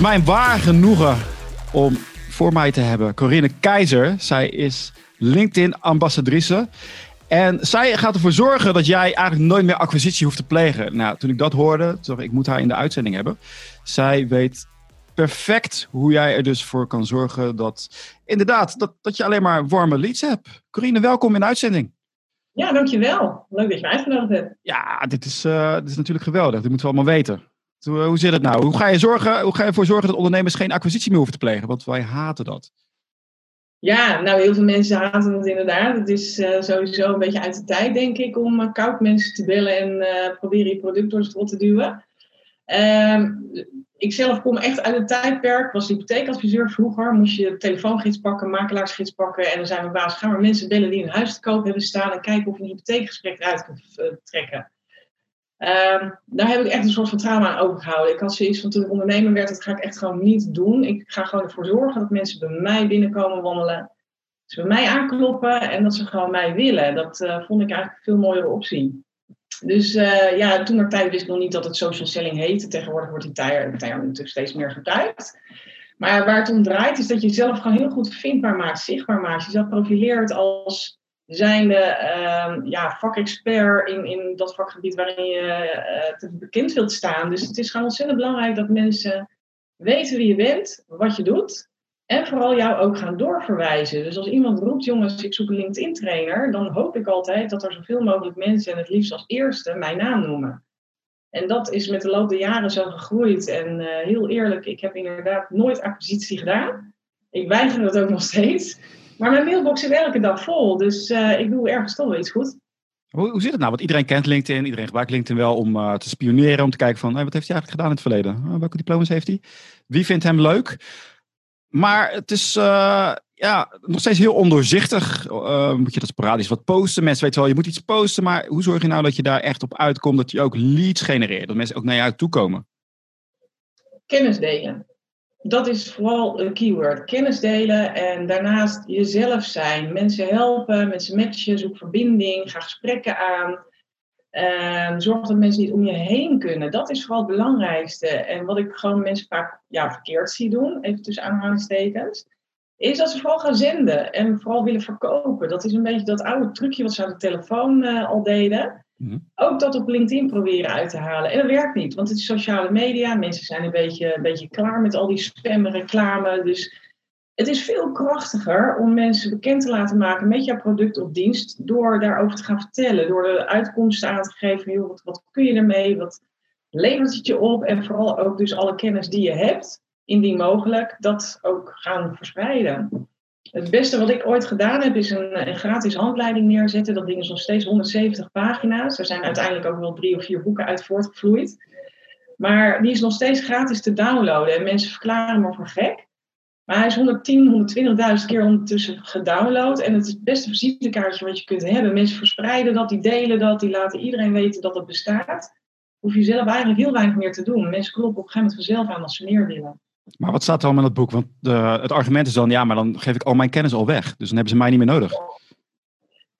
is mijn waar genoegen om voor mij te hebben Corinne Keizer. Zij is LinkedIn-ambassadrice. En zij gaat ervoor zorgen dat jij eigenlijk nooit meer acquisitie hoeft te plegen. Nou, toen ik dat hoorde, toen ik, ik moet haar in de uitzending hebben. Zij weet perfect hoe jij er dus voor kan zorgen dat inderdaad, dat, dat je alleen maar warme leads hebt. Corinne, welkom in de uitzending. Ja, dankjewel. Leuk dat je mij uitgenodigd hebt. Ja, dit is, uh, dit is natuurlijk geweldig. Dit moeten we allemaal weten. Hoe, hoe zit het nou? Hoe ga, je zorgen, hoe ga je ervoor zorgen dat ondernemers geen acquisitie meer hoeven te plegen? Want wij haten dat. Ja, nou heel veel mensen haten het inderdaad. Het is uh, sowieso een beetje uit de tijd, denk ik, om uh, koud mensen te bellen en proberen je product door de strot te duwen. Ehm, ik zelf kom echt uit het tijdperk, was hypotheekadviseur vroeger. Moest je telefoongids pakken, makelaarsgids pakken. En dan zijn we baas, gaan we mensen bellen die een huis te koop hebben staan. En kijken of je een hypotheekgesprek eruit kunt trekken. Um, daar heb ik echt een soort van trauma aan overgehouden. Ik had zoiets van toen ik ondernemer werd, dat ga ik echt gewoon niet doen. Ik ga gewoon ervoor zorgen dat mensen bij mij binnenkomen wandelen. Ze bij mij aankloppen en dat ze gewoon mij willen. Dat uh, vond ik eigenlijk een veel mooiere optie. Dus uh, ja, toen tijd wist ik nog niet dat het social selling heette. Tegenwoordig wordt die term natuurlijk steeds meer gebruikt. Maar waar het om draait is dat je jezelf gewoon heel goed vindbaar maakt, zichtbaar maakt. Jezelf profileert als zijnde uh, ja, vakexpert in, in dat vakgebied waarin je uh, bekend wilt staan. Dus het is gewoon ontzettend belangrijk dat mensen weten wie je bent, wat je doet. En vooral jou ook gaan doorverwijzen. Dus als iemand roept, jongens, ik zoek een LinkedIn-trainer, dan hoop ik altijd dat er zoveel mogelijk mensen, en het liefst als eerste, mijn naam noemen. En dat is met de loop der jaren zo gegroeid. En uh, heel eerlijk, ik heb inderdaad nooit acquisitie gedaan. Ik weiger het ook nog steeds. Maar mijn mailbox zit elke dag vol. Dus uh, ik doe ergens toch wel iets goed. Hoe, hoe zit het nou? Want iedereen kent LinkedIn. Iedereen gebruikt LinkedIn wel om uh, te spioneren. Om te kijken van, hey, wat heeft hij eigenlijk gedaan in het verleden? welke diploma's heeft hij? Wie vindt hem leuk? Maar het is ja, nog steeds heel ondoorzichtig. Moet je dat sporadisch wat posten? Mensen weten wel, je moet iets posten. Maar hoe zorg je nou dat je daar echt op uitkomt? Dat je ook leads genereert? Dat mensen ook naar jou toe komen? Kennis delen. Dat is vooral een keyword. Kennis delen en daarnaast jezelf zijn. Mensen helpen, mensen matchen, zoek verbinding, ga gesprekken aan. Uh, zorg dat mensen niet om je heen kunnen. Dat is vooral het belangrijkste. En wat ik gewoon mensen vaak ja, verkeerd zie doen, even tussen aanhalingstekens, is dat ze vooral gaan zenden en vooral willen verkopen. Dat is een beetje dat oude trucje wat ze aan de telefoon uh, al deden. Mm-hmm. Ook dat op LinkedIn proberen uit te halen. En dat werkt niet, want het is sociale media. Mensen zijn een beetje, een beetje klaar met al die spam reclame. Dus het is veel krachtiger om mensen bekend te laten maken met jouw product of dienst. Door daarover te gaan vertellen. Door de uitkomsten aan te geven. Wat, wat kun je ermee? Wat levert het je op? En vooral ook dus alle kennis die je hebt, indien mogelijk, dat ook gaan verspreiden. Het beste wat ik ooit gedaan heb, is een, gratis handleiding neerzetten. Dat ding is nog steeds 170 pagina's. Er zijn uiteindelijk ook wel drie of vier boeken uit voortgevloeid. Maar die is nog steeds gratis te downloaden. En mensen verklaren me voor gek. Maar hij is 110, 120.000 keer ondertussen gedownload. En het is het beste visitekaartje wat je kunt hebben. Mensen verspreiden dat, die delen dat, die laten iedereen weten dat het bestaat. Hoef je zelf eigenlijk heel weinig meer te doen. Mensen kloppen op een gegeven moment vanzelf aan als ze meer willen. Maar wat staat er allemaal in het boek? Want de, het argument is dan, ja, maar dan geef ik al mijn kennis al weg. Dus dan hebben ze mij niet meer nodig.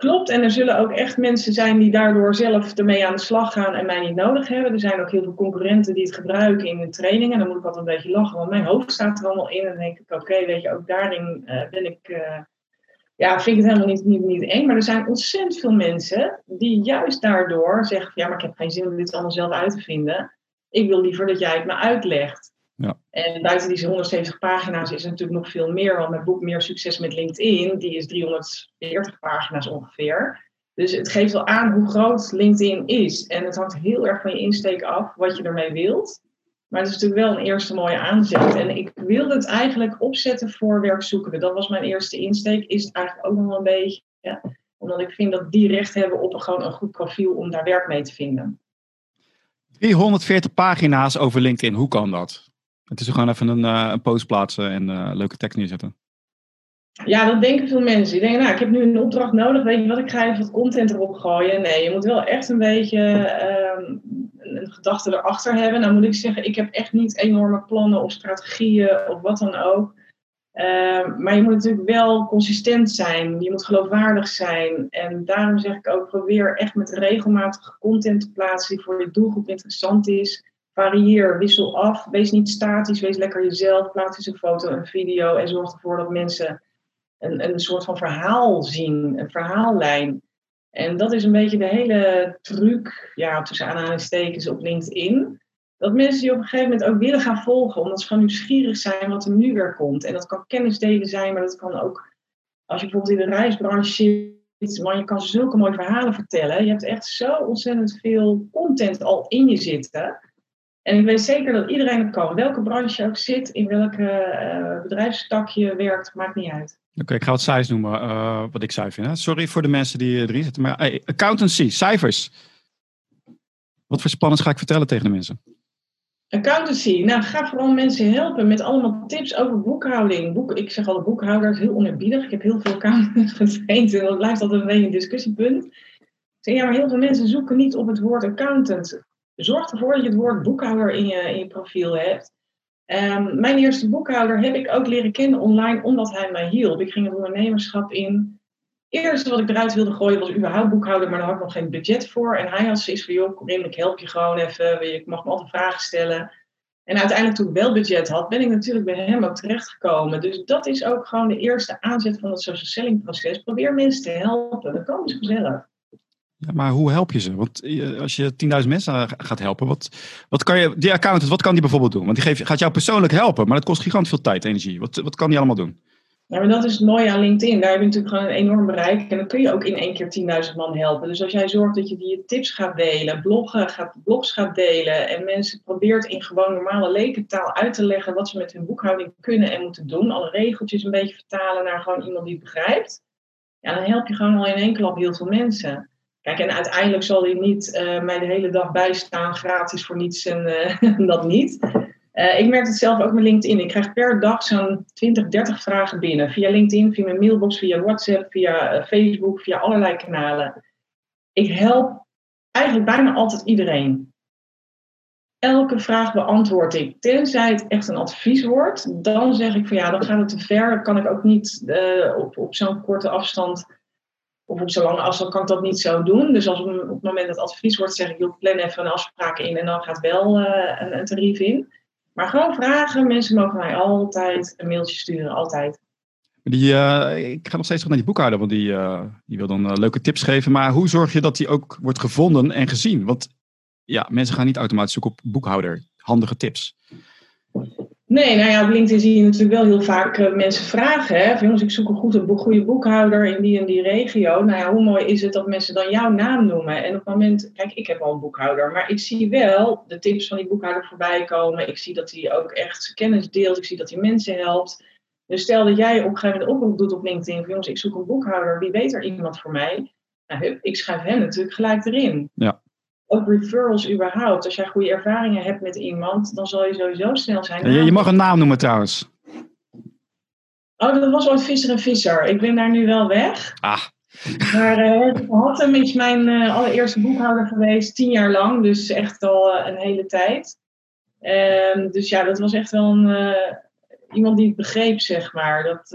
Klopt, en er zullen ook echt mensen zijn die daardoor zelf ermee aan de slag gaan en mij niet nodig hebben. Er zijn ook heel veel concurrenten die het gebruiken in hun trainingen. Dan moet ik altijd een beetje lachen, want mijn hoofd staat er allemaal in. En dan denk ik, oké, weet je, ook daarin uh, ben ik, uh, ja, vind ik het helemaal niet, niet, niet eng. Maar er zijn ontzettend veel mensen die juist daardoor zeggen, ja, maar ik heb geen zin om dit allemaal zelf uit te vinden. Ik wil liever dat jij het me uitlegt. Ja. En buiten die 170 pagina's is er natuurlijk nog veel meer. Want mijn boek Meer Succes met LinkedIn, die is 340 pagina's ongeveer. Dus het geeft wel aan hoe groot LinkedIn is. En het hangt heel erg van je insteek af wat je ermee wilt. Maar het is natuurlijk wel een eerste mooie aanzet. En ik wilde het eigenlijk opzetten voor werkzoekenden. Dat was mijn eerste insteek. Is het eigenlijk ook nog wel een beetje. Ja, omdat ik vind dat die recht hebben op een, gewoon een goed profiel om daar werk mee te vinden. 340 pagina's over LinkedIn, hoe kan dat? Het is gewoon even een, uh, een post plaatsen en uh, leuke tekst neerzetten. Ja, dat denken veel mensen. Die denken, nou, ik heb nu een opdracht nodig. Weet je wat, ik ga even wat content erop gooien. Nee, je moet wel echt een beetje uh, een gedachte erachter hebben. Nou moet ik zeggen, ik heb echt niet enorme plannen of strategieën of wat dan ook. Ehm, maar je moet natuurlijk wel consistent zijn. Je moet geloofwaardig zijn. En daarom zeg ik ook, probeer echt met regelmatige content te plaatsen die voor je doelgroep interessant is varieer, wissel af, wees niet statisch, wees lekker jezelf, plaats eens een foto, een video en zorg ervoor dat mensen een, een soort van verhaal zien, een verhaallijn. En dat is een beetje de hele truc, ja, tussen aanhalingstekens op LinkedIn. Dat mensen je op een gegeven moment ook willen gaan volgen, omdat ze gewoon nieuwsgierig zijn wat er nu weer komt. En dat kan kennisdelen zijn, maar dat kan ook, als je bijvoorbeeld in de reisbranche zit, man, je kan zulke mooie verhalen vertellen. Je hebt echt zo ontzettend veel content al in je zitten. En ik weet zeker dat iedereen het kan. Welke branche je ook zit, in welke uh, bedrijfstak je werkt, maakt niet uit. Oké, ik ga wat cijfers noemen, uh, wat ik saai vind. Hè? Sorry voor de mensen die erin zitten. Maar hey, accountancy, cijfers. Wat voor spannends ga ik vertellen tegen de mensen? Accountancy. Nou, ga vooral mensen helpen met allemaal tips over boekhouding. Boek, ik zeg al, boekhouder is heel onerbiedig. Ik heb heel veel accountants getraind en dat blijft altijd een beetje een discussiepunt. zeg, ja, maar heel veel mensen zoeken niet op het woord accountant. Zorg ervoor dat je het woord boekhouder in je, in je profiel hebt. Um, mijn eerste boekhouder heb ik ook leren kennen online omdat hij mij hielp. Ik ging het ondernemerschap in. Het eerste wat ik eruit wilde gooien was überhaupt boekhouder, maar daar had ik nog geen budget voor. En hij had zoiets van, joh, kom ik help je gewoon even. Ik mag me altijd vragen stellen. En uiteindelijk toen ik wel budget had, ben ik natuurlijk bij hem ook terechtgekomen. Dus dat is ook gewoon de eerste aanzet van het social selling proces. Probeer mensen te helpen, dan komen ze vanzelf. Ja, maar hoe help je ze? Want eh, als je 10.000 mensen gaat helpen, wat, wat kan je, die accountant, wat kan die bijvoorbeeld doen? Want die geeft, gaat jou persoonlijk helpen, maar dat kost gigantisch veel tijd en energie. Wat, wat kan die allemaal doen? Ja, maar dat is het mooie aan LinkedIn. Daar heb je natuurlijk gewoon een enorm bereik. En dan kun je ook in één keer 10.000 man helpen. Dus als jij zorgt dat je die tips gaat delen, bloggen gaat, blogs gaat delen. En mensen probeert in gewoon normale lekentaal uit te leggen wat ze met hun boekhouding kunnen en moeten doen. Alle regeltjes een beetje vertalen naar gewoon iemand die het begrijpt. Ja, dan help je gewoon al in één klap heel veel mensen. Kijk, en uiteindelijk zal hij niet uh, mij de hele dag bijstaan, gratis voor niets en uh, dat niet. Uh, ik merk het zelf ook met LinkedIn. Ik krijg per dag zo'n 20, 30 vragen binnen. Via LinkedIn, via mijn mailbox, via WhatsApp, via Facebook, via allerlei kanalen. Ik help eigenlijk bijna altijd iedereen. Elke vraag beantwoord ik. Tenzij het echt een advies wordt, dan zeg ik van ja, dan gaat het te ver. Kan ik ook niet op, op zo'n korte afstand of op zo'n lange afstand kan ik dat niet zo doen. Dus als op het moment dat advies wordt, zeg ik, joh, plan even een afspraak in en dan gaat wel uh, een, een, tarief in. Maar gewoon vragen, mensen mogen mij altijd een mailtje sturen, altijd. Die, uh, ik ga nog steeds terug naar die boekhouder, want die, uh, die wil dan leuke tips geven. Maar hoe zorg je dat die ook wordt gevonden en gezien? Want ja, mensen gaan niet automatisch zoeken op boekhouder, handige tips. Nee, nou ja, op LinkedIn zie je natuurlijk wel heel vaak uh, mensen vragen. Hè? Van, jongens, ik zoek een, goed, een goede boekhouder in die en die regio. Nou ja, hoe mooi is het dat mensen dan jouw naam noemen? En op het moment, kijk, ik heb al een boekhouder, maar ik zie wel de tips van die boekhouder voorbij komen. Ik zie dat hij ook echt zijn kennis deelt. Ik zie dat hij mensen helpt. Dus stel dat jij op een gegeven moment oproep doet op LinkedIn van, jongens, ik zoek een boekhouder. Wie weet er iemand voor mij? Nou, ik schrijf hem natuurlijk gelijk erin. Ja ook referrals überhaupt. Als jij goede ervaringen hebt met iemand, dan zal je sowieso snel zijn. Je, je mag een naam noemen trouwens. Oh, dat was ooit Visser en Visser. Ik ben daar nu wel weg. Ah. Maar uh, Hattem is mijn uh, allereerste boekhouder geweest, tien jaar lang. Dus echt al uh, een hele tijd. Um, dus ja, dat was echt wel een, iemand die het begreep, zeg maar. Dat,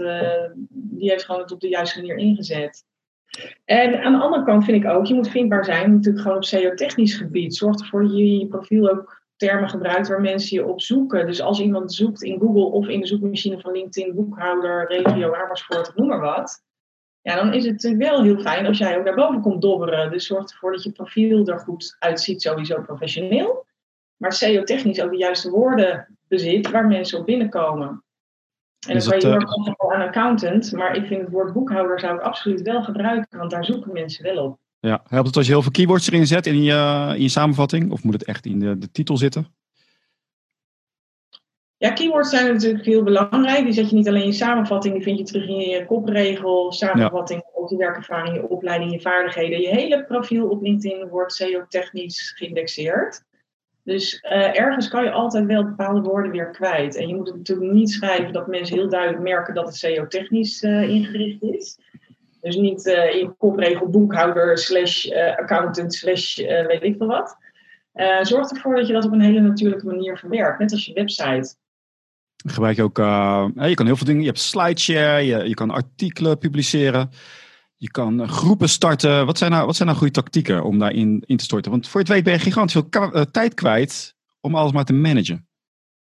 die heeft gewoon het op de juiste manier ingezet. En aan de andere kant vind ik ook, je moet vindbaar zijn, natuurlijk gewoon op SEO-technisch gebied. Zorg ervoor dat je je profiel ook termen gebruikt waar mensen je op zoeken. Dus als iemand zoekt in Google of in de zoekmachine van LinkedIn, boekhouder, regio, Amersfoort, noem maar wat. Ja, dan is het wel heel fijn als jij ook naar boven komt dobberen. Dus zorg ervoor dat je profiel er goed uitziet, sowieso professioneel. Maar SEO-technisch ook de juiste woorden bezit waar mensen op binnenkomen. En dan kan je heel erg aan accountant, maar ik vind het woord boekhouder zou ik absoluut wel gebruiken, want daar zoeken mensen wel op. Ja, helpt het als je heel veel keywords erin zet in je, in je samenvatting? Of moet het echt in de, de titel zitten? Ja, keywords zijn natuurlijk heel belangrijk. Die zet je niet alleen in je samenvatting, die vind je terug in je kopregel, samenvatting, ja. ook je werkervaring, je opleiding, je vaardigheden. Je hele profiel op LinkedIn wordt SEO-technisch geïndexeerd. Dus uh, ergens kan je altijd wel bepaalde woorden weer kwijt. En je moet het natuurlijk niet schrijven dat mensen heel duidelijk merken dat het SEO-technisch uh, ingericht is. Dus niet uh, in kopregel boekhouder slash accountant slash weet ik veel wat. zorg ervoor dat je dat op een hele natuurlijke manier verwerkt. Net als je website. Gebruik je ook, je kan heel veel dingen. Je hebt slideshare, je, je kan artikelen publiceren. Je kan groepen starten. Wat zijn nou, wat zijn nou goede tactieken om daarin in te storten? Want voor je het weet ben je gigantisch veel tijd kwijt om alles maar te managen?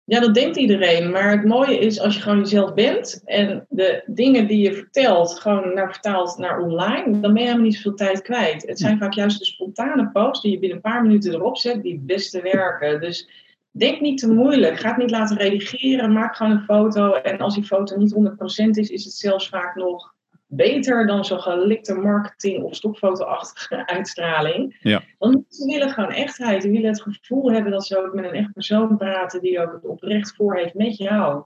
Ja, dat denkt iedereen. Maar het mooie is als je gewoon jezelf bent en de dingen die je vertelt, gewoon naar vertaalt naar online, dan ben je helemaal niet zoveel tijd kwijt. Het zijn vaak juist de spontane posts die je binnen een paar minuten erop zet, die het beste werken. Dus denk niet te moeilijk. Ga het niet laten redigeren. Maak gewoon een foto. En als die foto niet 100% is, is het zelfs vaak nog beter dan zo'n gelikte marketing- of stokfotoachtige uitstraling. Ja. Want ze willen gewoon echtheid. Ze willen het gevoel hebben dat ze ook met een echt persoon praten die ook het oprecht voor heeft met jou.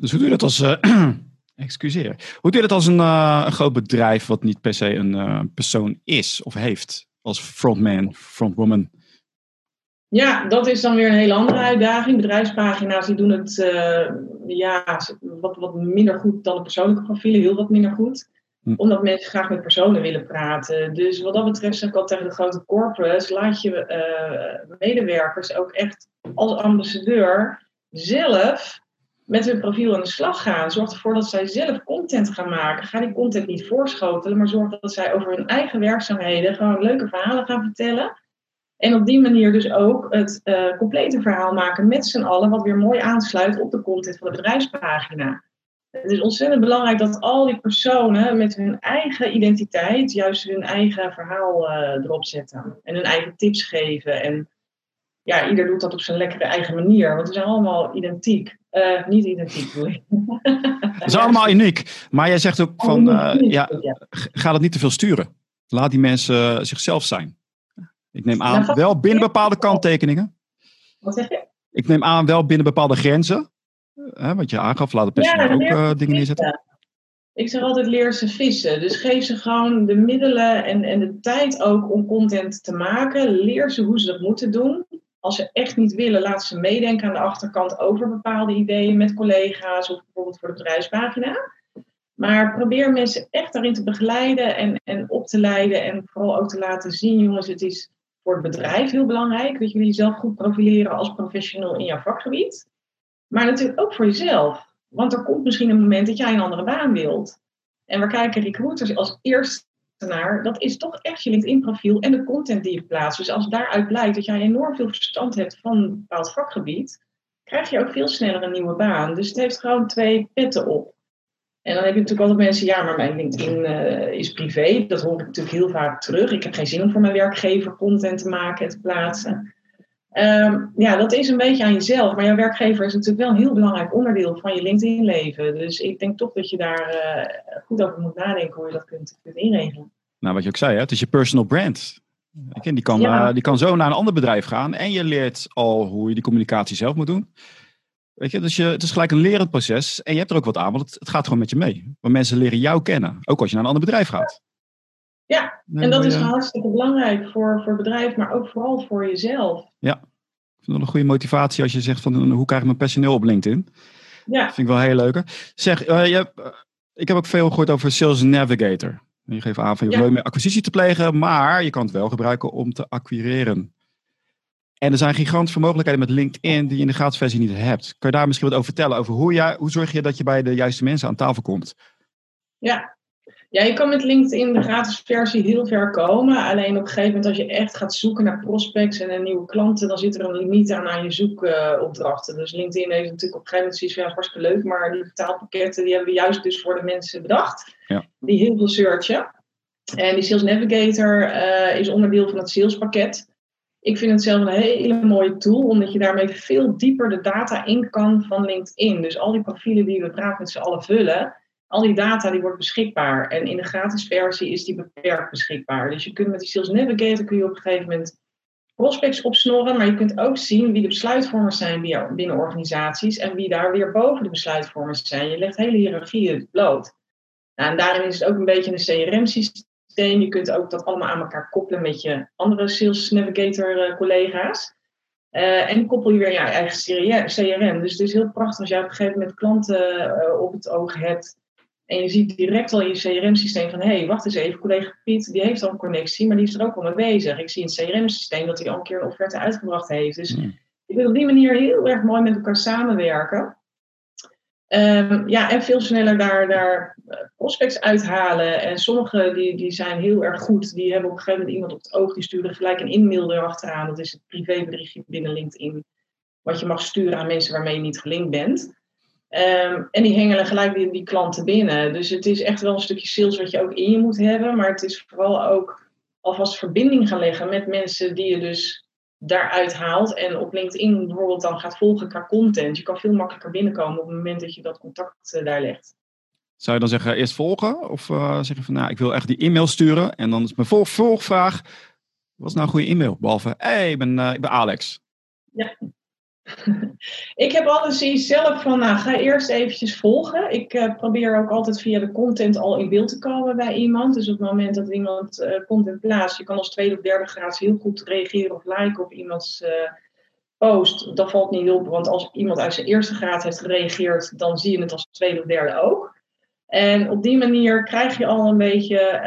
Dus hoe doe je dat als. Uh, excuseer. Hoe doe je dat als een, uh, een groot bedrijf wat niet per se een uh, persoon is of heeft? Als frontman, frontwoman? Ja, dat is dan weer een hele andere uitdaging. Bedrijfspagina's die doen het uh, ja, wat, wat minder goed dan de persoonlijke profielen, heel wat minder goed. Hm. Omdat mensen graag met personen willen praten. Dus wat dat betreft zeg ik al tegen de grote corporates, laat je uh, medewerkers ook echt als ambassadeur zelf met hun profiel aan de slag gaan. Zorg ervoor dat zij zelf content gaan maken. Ga die content niet voorschotelen, maar zorg dat zij over hun eigen werkzaamheden gewoon leuke verhalen gaan vertellen. En op die manier dus ook het uh, complete verhaal maken met z'n allen, wat weer mooi aansluit op de content van de bedrijfspagina. Het is ontzettend belangrijk dat al die personen met hun eigen identiteit juist hun eigen verhaal uh, erop zetten. En hun eigen tips geven. En ja, ieder doet dat op zijn lekkere eigen manier, want we zijn allemaal identiek. Uh, niet identiek bedoel ik. Het is allemaal uniek. Maar jij zegt ook van, ja, ga dat niet te veel sturen. Laat die mensen zichzelf zijn. Ik neem aan nou, wel binnen bepaalde kanttekeningen. Wat zeg je? Ik neem aan wel binnen bepaalde grenzen. Hè, wat je aangaf, laat de personeel ja, ook uh, dingen neerzetten. Ik zeg altijd leer ze vissen. Dus geef ze gewoon de middelen en, en de tijd ook om content te maken. Leer ze hoe ze dat moeten doen. Als ze echt niet willen, laat ze meedenken aan de achterkant over bepaalde ideeën met collega's of bijvoorbeeld voor de bedrijfspagina. Maar probeer mensen echt daarin te begeleiden en, en op te leiden. En vooral ook te laten zien, jongens, het is voor het bedrijf heel belangrijk. Dat jullie jezelf goed profileren als professional in jouw vakgebied. Maar natuurlijk ook voor jezelf. Want er komt misschien een moment dat jij een andere baan wilt. En waar kijken recruiters als eerste naar? Dat is toch echt je LinkedIn-profiel en de content die je plaatst. Dus als daaruit blijkt dat jij enorm veel verstand hebt van een bepaald vakgebied, krijg je ook veel sneller een nieuwe baan. Dus het heeft gewoon twee petten op. En dan heb je natuurlijk altijd mensen, ja, maar mijn LinkedIn uh, is privé. Dat hoor ik natuurlijk heel vaak terug. Ik heb geen zin om voor mijn werkgever content te maken en te plaatsen. Um, ja, dat is een beetje aan jezelf. Maar jouw werkgever is natuurlijk wel een heel belangrijk onderdeel van je LinkedIn-leven. Dus ik denk toch dat je daar uh, goed over moet nadenken hoe je dat kunt, kunt inregelen. Nou, wat je ook zei, hè? het is je personal brand. Die kan, ja. uh, die kan zo naar een ander bedrijf gaan en je leert al hoe je die communicatie zelf moet doen. Weet je, dus je, het is gelijk een lerend proces en je hebt er ook wat aan, want het, het gaat gewoon met je mee. Want mensen leren jou kennen, ook als je naar een ander bedrijf gaat. Ja, en dat is hartstikke belangrijk voor, voor het bedrijf, maar ook vooral voor jezelf. Ja, ik vind dat een goede motivatie als je zegt van hoe krijg ik mijn personeel op LinkedIn. Ja. Dat vind ik wel heel leuk. Zeg, uh, je hebt, uh, ik heb ook veel gehoord over Sales Navigator. Je geeft aan van je ja. meer acquisitie te plegen, maar je kan het wel gebruiken om te acquireren. En er zijn gigantische mogelijkheden met LinkedIn die je in de gratis versie niet hebt. Kan je daar misschien wat over vertellen? Over hoe, jij, hoe zorg je dat je bij de juiste mensen aan tafel komt? Ja. ja, je kan met LinkedIn de gratis versie heel ver komen. Alleen op een gegeven moment als je echt gaat zoeken naar prospects en nieuwe klanten, dan zit er een limiet aan aan je zoekopdrachten. dus LinkedIn heeft natuurlijk op een gegeven moment zoiets van ja, hartstikke leuk, maar die betaalpakketten die hebben we juist dus voor de mensen bedacht. Ja. Die heel veel searchen. En die Sales Navigator uh, is onderdeel van het salespakket. Ik vind het zelf een hele mooie tool, omdat je daarmee veel dieper de data in kan van LinkedIn. Dus al die profielen die we braaf met z'n allen vullen, al die data die wordt beschikbaar. En in de gratis versie is die beperkt beschikbaar. Dus je kunt met die Sales Navigator kun je op een gegeven moment prospects opsnorren, maar je kunt ook zien wie de besluitvormers zijn binnen organisaties en wie daar weer boven de besluitvormers zijn. Je legt hele hiërarchieën bloot. Nou, en daarin is het ook een beetje een CRM-systeem je kunt ook dat allemaal aan elkaar koppelen met je andere Sales Navigator eh, collega's. Uh, en koppel je weer je eigen CRM. Dus het is heel prachtig als je op een gegeven moment klanten uh, op het oog hebt. En je ziet direct al in je CRM-systeem van... hé, hey, wacht eens even, collega Piet, die heeft al een connectie... maar die is er ook al mee bezig. Ik zie in het CRM-systeem dat hij al een keer een offerte uitgebracht heeft. Dus je kunt op die manier heel erg mooi met elkaar samenwerken. Ehm, ja, en veel sneller daar, daar eh, prospects uithalen. En sommige die, die zijn heel erg goed. Die hebben op een gegeven moment iemand op het oog. Die sturen gelijk een e-mail erachteraan. Dat is het privéberichtje binnen LinkedIn. Wat je mag sturen aan mensen waarmee je niet gelinkt bent. Ehm, en die hengelen gelijk die, die klanten binnen. Dus het is echt wel een stukje sales wat je ook in je moet hebben. Maar het is vooral ook alvast verbinding gaan leggen met mensen die je dus daaruit haalt. En op LinkedIn bijvoorbeeld dan gaat volgen qua content. Je kan veel makkelijker binnenkomen op het moment dat je dat contact uh, daar legt. Zou je dan zeggen eerst volgen? Of uh, zeg je van nou, ik wil echt die e-mail sturen. En dan is mijn volgvraag. Wat is nou een goede e-mail? Behalve, hé, hey, ik, ben, uh, ik ben Alex. Ja, ik heb altijd zoiets zelf van, nou, ga eerst eventjes volgen. Ik uh, probeer ook altijd via de content al in beeld te komen bij iemand. Dus op het moment dat iemand uh, content plaatst, je kan als tweede of derde graad heel goed reageren of liken op iemands uh, post. Dat valt niet op, want als iemand uit zijn eerste graad heeft gereageerd, dan zie je het als tweede of derde ook. En op die manier krijg je al een beetje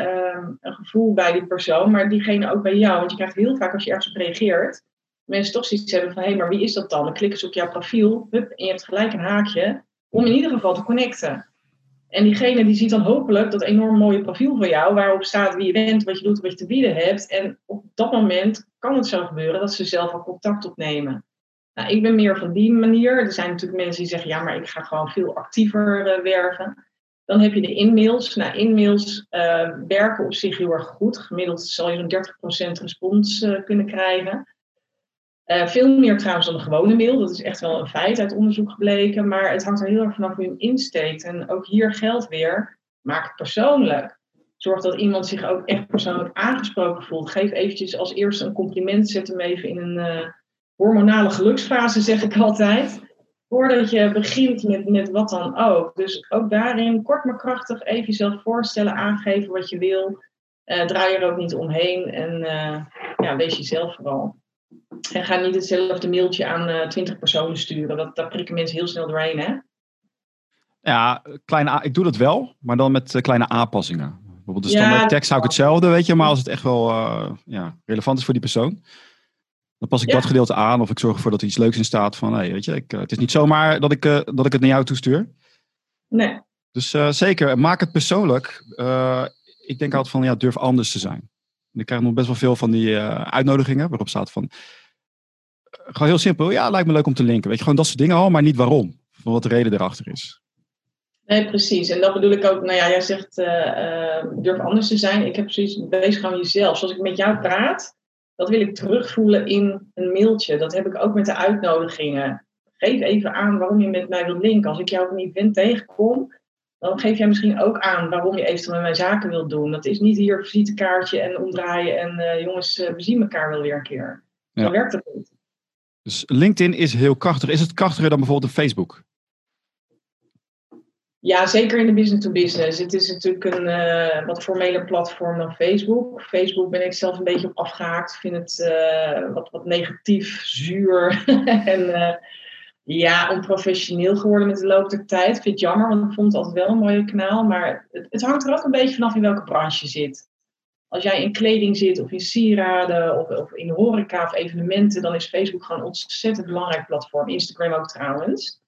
een gevoel bij die persoon, maar diegene ook bij jou. Want je krijgt heel vaak als je ergens op reageert, mensen toch zoiets hebben van, hé, hey, maar wie is dat dan? Dan klikken ze op jouw profiel, hup, en je hebt gelijk een haakje om in ieder geval te connecten. En diegene die ziet dan hopelijk dat enorm mooie profiel van jou, waarop staat wie je bent, wat je doet, wat je te bieden hebt. En op dat moment kan het zo gebeuren dat ze zelf al contact opnemen. Nou, ik ben meer van die manier. Er zijn natuurlijk mensen die zeggen, ja, maar ik ga gewoon veel actiever uh, werken. Dan heb je de inmails. Nou, inmails uh, werken op zich heel erg goed. Gemiddeld zal je zo'n 30% respons uh, kunnen krijgen. Uh, veel meer trouwens dan de gewone mail. Dat is echt wel een feit uit onderzoek gebleken. Maar het hangt er heel erg vanaf hoe je hem insteekt. En ook hier geldt weer, maak het persoonlijk. Zorg dat iemand zich ook echt persoonlijk aangesproken voelt. Geef eventjes als eerste een compliment. Zet hem even in een uh, hormonale geluksfase, zeg ik altijd. Voordat je begint met, met wat dan ook. Dus ook daarin kort maar krachtig even jezelf voorstellen, aangeven wat je wil. Uh, draai er ook niet omheen en ja, wees jezelf vooral. En ga niet hetzelfde mailtje aan uh, 20 personen sturen. Dat, daar prikken mensen heel snel doorheen, hè? Ja, kleine, ik doe dat wel, maar dan met uh, kleine aanpassingen. Bijvoorbeeld de standaard ja, tekst hou ik hetzelfde, weet je. Maar als het echt wel uh, ja, relevant is voor die persoon, dan pas ik ja. dat gedeelte aan. Of ik zorg ervoor dat er iets leuks in staat van, hey, weet je, ik, het is niet zomaar dat ik, dat ik het naar jou toestuur. Nee. Dus zeker, maak het persoonlijk. ik denk altijd van, ja, durf anders te zijn. Ik krijg nog best wel veel van die uitnodigingen waarop staat van gewoon heel simpel. Ja, lijkt me leuk om te linken. Weet je, gewoon dat soort dingen al, maar niet waarom. Van wat de reden erachter is. Nee, precies. En dat bedoel ik ook. Nou ja, jij zegt uh, durf anders te zijn. Ik heb zoiets bezig gewoon jezelf. Zoals ik met jou praat, dat wil ik terugvoelen in een mailtje. Dat heb ik ook met de uitnodigingen. Geef even aan waarom je met mij wilt linken. Als ik jou op een event tegenkom, dan geef jij misschien ook aan waarom je eventueel met mij zaken wilt doen. Dat is niet hier een visitekaartje en omdraaien en uh, jongens, we zien elkaar wel weer een keer. Ja. Dan werkt het niet. Dus LinkedIn is heel krachtig. Is het krachtiger dan bijvoorbeeld een Facebook? Ja, zeker in de business to business. Het is natuurlijk een uh, wat formeler platform dan Facebook. Facebook ben ik zelf een beetje op afgehaakt. Ik vind het uh, wat, wat negatief, zuur en ja, onprofessioneel geworden met de loop der tijd. Ik vind het jammer, want ik vond het altijd wel een mooie kanaal. Maar het, het hangt er ook een beetje vanaf in welke branche je zit. Als jij in kleding zit of in sieraden of, of in horeca of evenementen, dan is Facebook gewoon een ontzettend belangrijk platform. Instagram ook trouwens.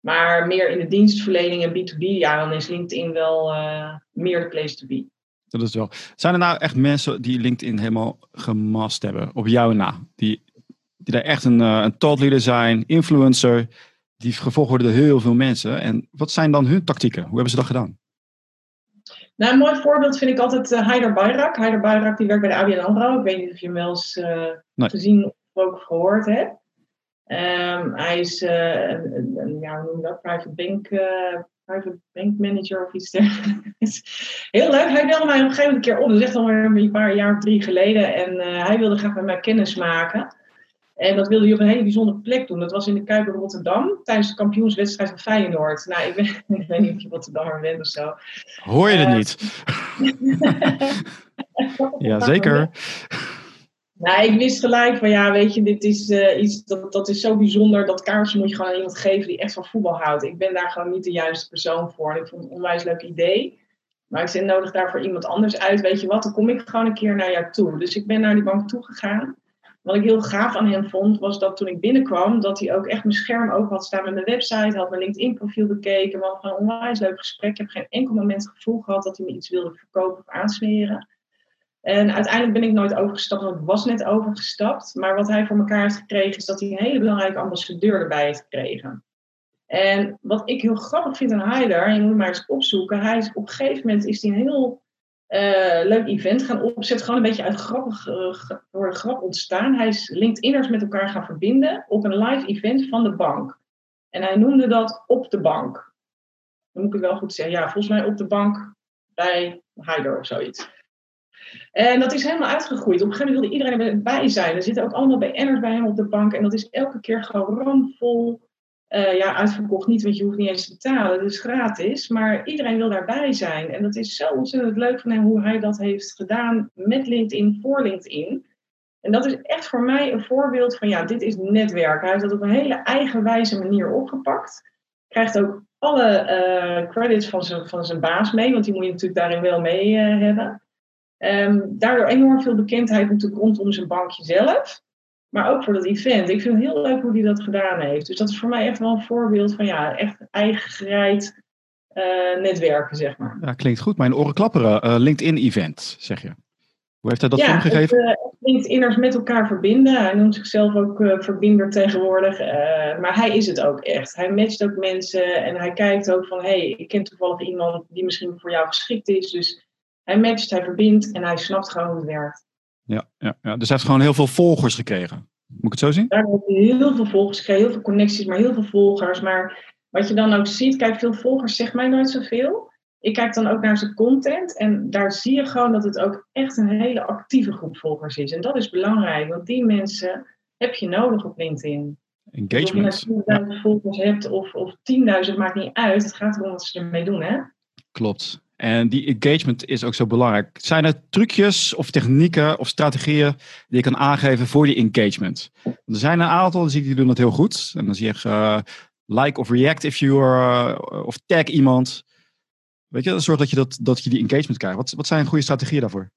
Maar meer in de dienstverlening en B2B, ja, dan is LinkedIn wel uh, meer de place to be. Dat is wel. Zijn er nou echt mensen die LinkedIn helemaal gemast hebben, op jou na? Die, die daar echt een, uh, een zijn, influencer, die gevolgd worden door heel veel mensen. En wat zijn dan hun tactieken? Hoe hebben ze dat gedaan? Nou, een mooi voorbeeld vind ik altijd uh, Haider Bayrak. Haider Bayrak die werkt bij de ABN AMRO. Ik weet niet of je hem wel eens uh, nee. gezien of ook gehoord hebt. Um, hij is uh, een, een, ja, hoe noem je dat? Private bank, private bank manager of iets dergelijks. Heel leuk. Hij belde mij op een gegeven moment een keer op. Dat is echt alweer een paar jaar of drie geleden. En hij wilde graag met mij kennis maken. En dat wilde hij op een hele bijzondere plek doen. Dat was in de Kuip in Rotterdam tijdens de kampioenswedstrijd van Feyenoord. Nou, ik, ben, ik weet niet of je Rotterdammer bent of zo. Hoor je het uh, niet? ja, zeker. Nou, ik wist gelijk van ja, weet je, dit is uh, iets dat, dat is zo bijzonder. Dat kaartje moet je gewoon aan iemand geven die echt van voetbal houdt. Ik ben daar gewoon niet de juiste persoon voor. En ik vond het een onwijs leuk idee. Maar ik zei, nodig daarvoor iemand anders uit. Weet je wat, dan kom ik gewoon een keer naar jou toe. Dus ik ben naar die bank toegegaan. Wat ik heel gaaf aan hem vond, was dat toen ik binnenkwam, dat hij ook echt mijn scherm open had staan met mijn website, had mijn LinkedIn-profiel bekeken. We hadden een onwijs leuk gesprek. Ik heb geen enkel moment het gevoel gehad dat hij me iets wilde verkopen of aansmeren. En uiteindelijk ben ik nooit overgestapt, want ik was net overgestapt. Maar wat hij voor elkaar heeft gekregen, is dat hij een hele belangrijke ambassadeur erbij heeft gekregen. En wat ik heel grappig vind aan Heider, en je moet maar eens opzoeken, hij is, op een gegeven moment is hij een heel uh, leuk event gaan opzetten. Gewoon een beetje uit grappig, uh, door de grap ontstaan. Hij is LinkedIners met elkaar gaan verbinden op een live event van de bank. En hij noemde dat op de bank. Dan moet ik wel goed zeggen. Ja, volgens mij op de bank bij Heider of zoiets. En dat is helemaal uitgegroeid. Op een gegeven moment wilde iedereen erbij zijn. Er zitten ook allemaal BN'ers bij hem op de bank. En dat is elke keer gewoon ramvol. Uh, ja, uitverkocht niet, want je hoeft niet eens te betalen. Is gratis. Maar iedereen wil daarbij zijn. En dat is zo ontzettend leuk van hem hoe hij dat heeft gedaan met LinkedIn, voor LinkedIn. En dat is echt voor mij een voorbeeld van, ja, dit is netwerk. Hij heeft dat op een hele eigenwijze manier opgepakt. Krijgt ook alle uh, credits van zijn, van zijn baas mee, want die moet je natuurlijk daarin wel mee uh, hebben. Um, daardoor enorm veel bekendheid natuurlijk rondom zijn bankje zelf. Maar ook voor dat event. Ik vind het heel leuk hoe hij dat gedaan heeft. Dus dat is voor mij echt wel een voorbeeld van ja, echt eigen gereid uh, netwerken, zeg maar. Ja, klinkt goed. Mijn oren klapperen. Uh, LinkedIn-event, zeg je. Hoe heeft hij dat ja, vormgegeven? Ja, uh, LinkedIners met elkaar verbinden. Hij noemt zichzelf ook verbinder tegenwoordig. maar hij is het ook echt. Hij matcht ook mensen en hij kijkt ook van... hé, hey, ik ken toevallig iemand die misschien voor jou geschikt is. Dus hij matcht, hij verbindt en hij snapt gewoon hoe het werkt. Ja, ja, ja, dus hij heeft gewoon heel veel volgers gekregen. Moet ik het zo zien? Je heel veel volgers gekregen, heel veel connecties, maar heel veel volgers. Maar wat je dan ook ziet, kijk, veel volgers zegt mij nooit zoveel. Ik kijk dan ook naar zijn content en daar zie je gewoon dat het ook echt een hele actieve groep volgers is. En dat is belangrijk, want die mensen heb je nodig op LinkedIn. Engagement. Of je nou 10.000 volgers hebt of, of 10.000, maakt niet uit. Het gaat erom wat ze ermee doen, hè? Klopt. En die engagement is ook zo belangrijk. Zijn er trucjes of technieken of strategieën die je kan aangeven voor die engagement? Er zijn een aantal, zie ik die doen dat heel goed. En dan zie je uh, like of react if you are, uh, of tag iemand. Weet je, zorg dat je, dat, dat je die engagement krijgt. Wat, wat zijn goede strategieën daarvoor?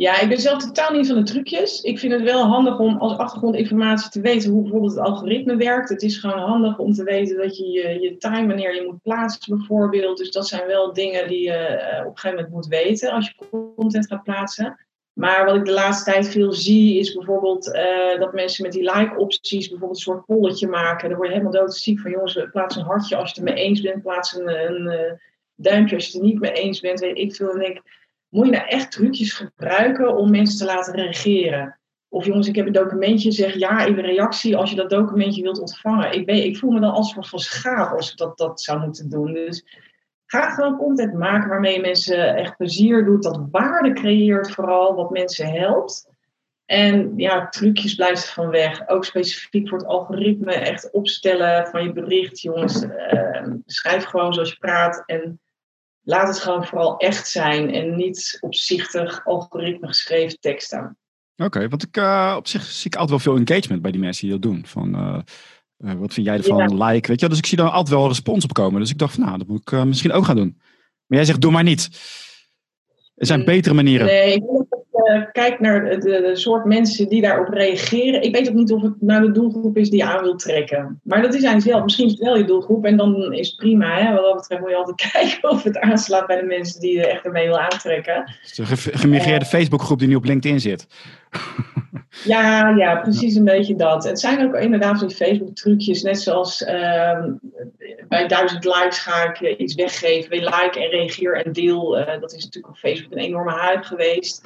Ja, ik ben zelf totaal niet van de trucjes. Ik vind het wel handig om als achtergrondinformatie te weten hoe bijvoorbeeld het algoritme werkt. Het is gewoon handig om te weten dat je je, je time wanneer je moet plaatsen bijvoorbeeld. Dus dat zijn wel dingen die je uh, op een gegeven moment moet weten als je content gaat plaatsen. Maar wat ik de laatste tijd veel zie is bijvoorbeeld uh, dat mensen met die like-opties bijvoorbeeld een soort polletje maken. Dan word je helemaal doodziek van jongens, plaats een hartje als je het mee eens bent. Plaats een, een, een duimpje als je het er niet mee eens bent. Weet ik veel. En ik moet je nou echt trucjes gebruiken om mensen te laten reageren? Of jongens, ik heb een documentje, zeg ja in de reactie als je dat documentje wilt ontvangen. Ik, ben, ik voel me dan als soort van schaap als ik dat, dat zou moeten doen. Dus ga gewoon content maken waarmee je mensen echt plezier doet, dat waarde creëert vooral, wat mensen helpt. En ja, trucjes blijft van weg. Ook specifiek voor het algoritme echt opstellen van je bericht. Jongens, uh, schrijf gewoon zoals je praat en laat het gewoon vooral echt zijn en niet opzichtig algoritme geschreven teksten. Oké, okay, want ik, uh, op zich zie ik altijd wel veel engagement bij die mensen die dat doen. Van, uh, uh, wat vind jij ervan? Ja. Like, weet je Dus ik zie daar altijd wel respons op komen. Dus ik dacht van, nou, dat moet ik misschien ook gaan doen. Maar jij zegt, doe maar niet. Er zijn betere manieren. Nee, ik uh, kijk naar de, de, soort mensen die daarop reageren. Ik weet ook niet of het nou de doelgroep is die je aan wil trekken. Maar dat is eigenlijk zelf. Misschien is het wel je doelgroep en dan is het prima. Hè? Wat dat betreft moet je altijd kijken of het aanslaat bij de mensen die je echt ermee wil aantrekken. Het is een gemigreerde uh, Facebookgroep die nu op LinkedIn zit. Ja, ja, precies een beetje dat. Het zijn ook inderdaad van die Facebook-trucjes. Net zoals uh, bij duizend likes ga ik iets weggeven. Like en reageer en deel. Uh, dat is natuurlijk op Facebook een enorme hype geweest.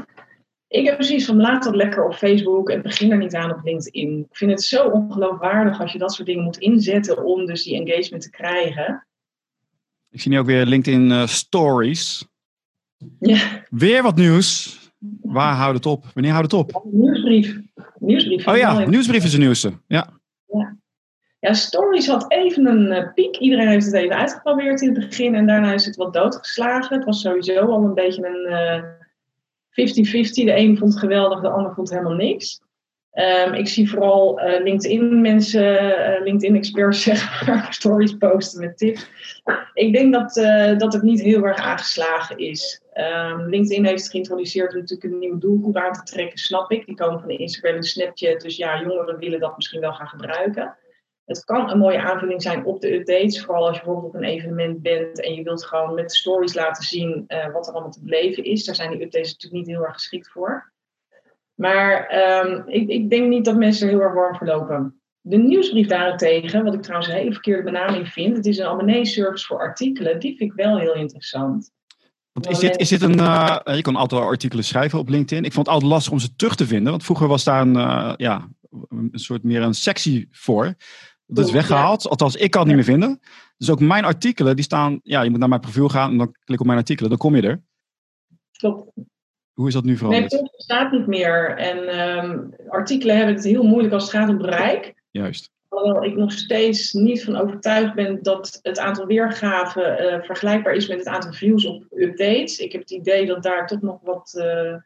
Ik heb precies van laat dat lekker op Facebook en begin er niet aan op LinkedIn. Ik vind het zo ongeloofwaardig als je dat soort dingen moet inzetten om dus die engagement te krijgen. Ik zie nu ook weer LinkedIn uh, Stories. Ja. Weer wat nieuws. Waar houdt het op? Wanneer houdt het op? Nieuwsbrief. Nieuwsbrief. Oh ja, nieuwsbrief is de nieuwste. Ja. ja. Ja, Stories had even een uh, piek. Iedereen heeft het even uitgeprobeerd in het begin en daarna is het wat doodgeslagen. Het was sowieso al een beetje een... Uh, 50-50. De een vond het geweldig, de ander vond helemaal niks. Um, ik zie vooral uh, LinkedIn mensen, uh, LinkedIn experts zeg maar, stories posten met tips. Ik denk dat, uh, dat het niet heel erg aangeslagen is. Ehm, LinkedIn heeft geïntroduceerd om natuurlijk een nieuwe doelgroep aan te trekken, snap ik. Die komen van Instagram en Snapchat. Dus ja, jongeren willen dat misschien wel gaan gebruiken. Het kan een mooie aanvulling zijn op de updates. Vooral als je bijvoorbeeld op een evenement bent en je wilt gewoon met stories laten zien uh, wat er allemaal te beleven is. Daar zijn die updates natuurlijk niet heel erg geschikt voor. Maar um, ik, ik, denk niet dat mensen er heel erg warm voor lopen. De nieuwsbrief daarentegen, wat ik trouwens een hele verkeerde benaming vind, het is een abonnee-service voor artikelen, die vind ik wel heel interessant. Want is dit, is dit een, uh, je kan altijd artikelen schrijven op LinkedIn. Ik vond het altijd lastig om ze terug te vinden, want vroeger was daar een, uh, ja, een soort meer een sectie voor. Dat is weggehaald, althans ik kan het niet meer vinden. Dus ook mijn artikelen, die staan, ja, je moet naar mijn profiel gaan en dan klik op mijn artikelen, dan kom je er. Klopt. Hoe is dat nu veranderd? Nee, het staat niet meer. En um, artikelen hebben het heel moeilijk als het gaat om bereik. Juist. Alhoewel ik nog steeds niet van overtuigd ben dat het aantal weergaven uh, vergelijkbaar is met het aantal views op updates. Ik heb het idee dat daar toch nog wat uh,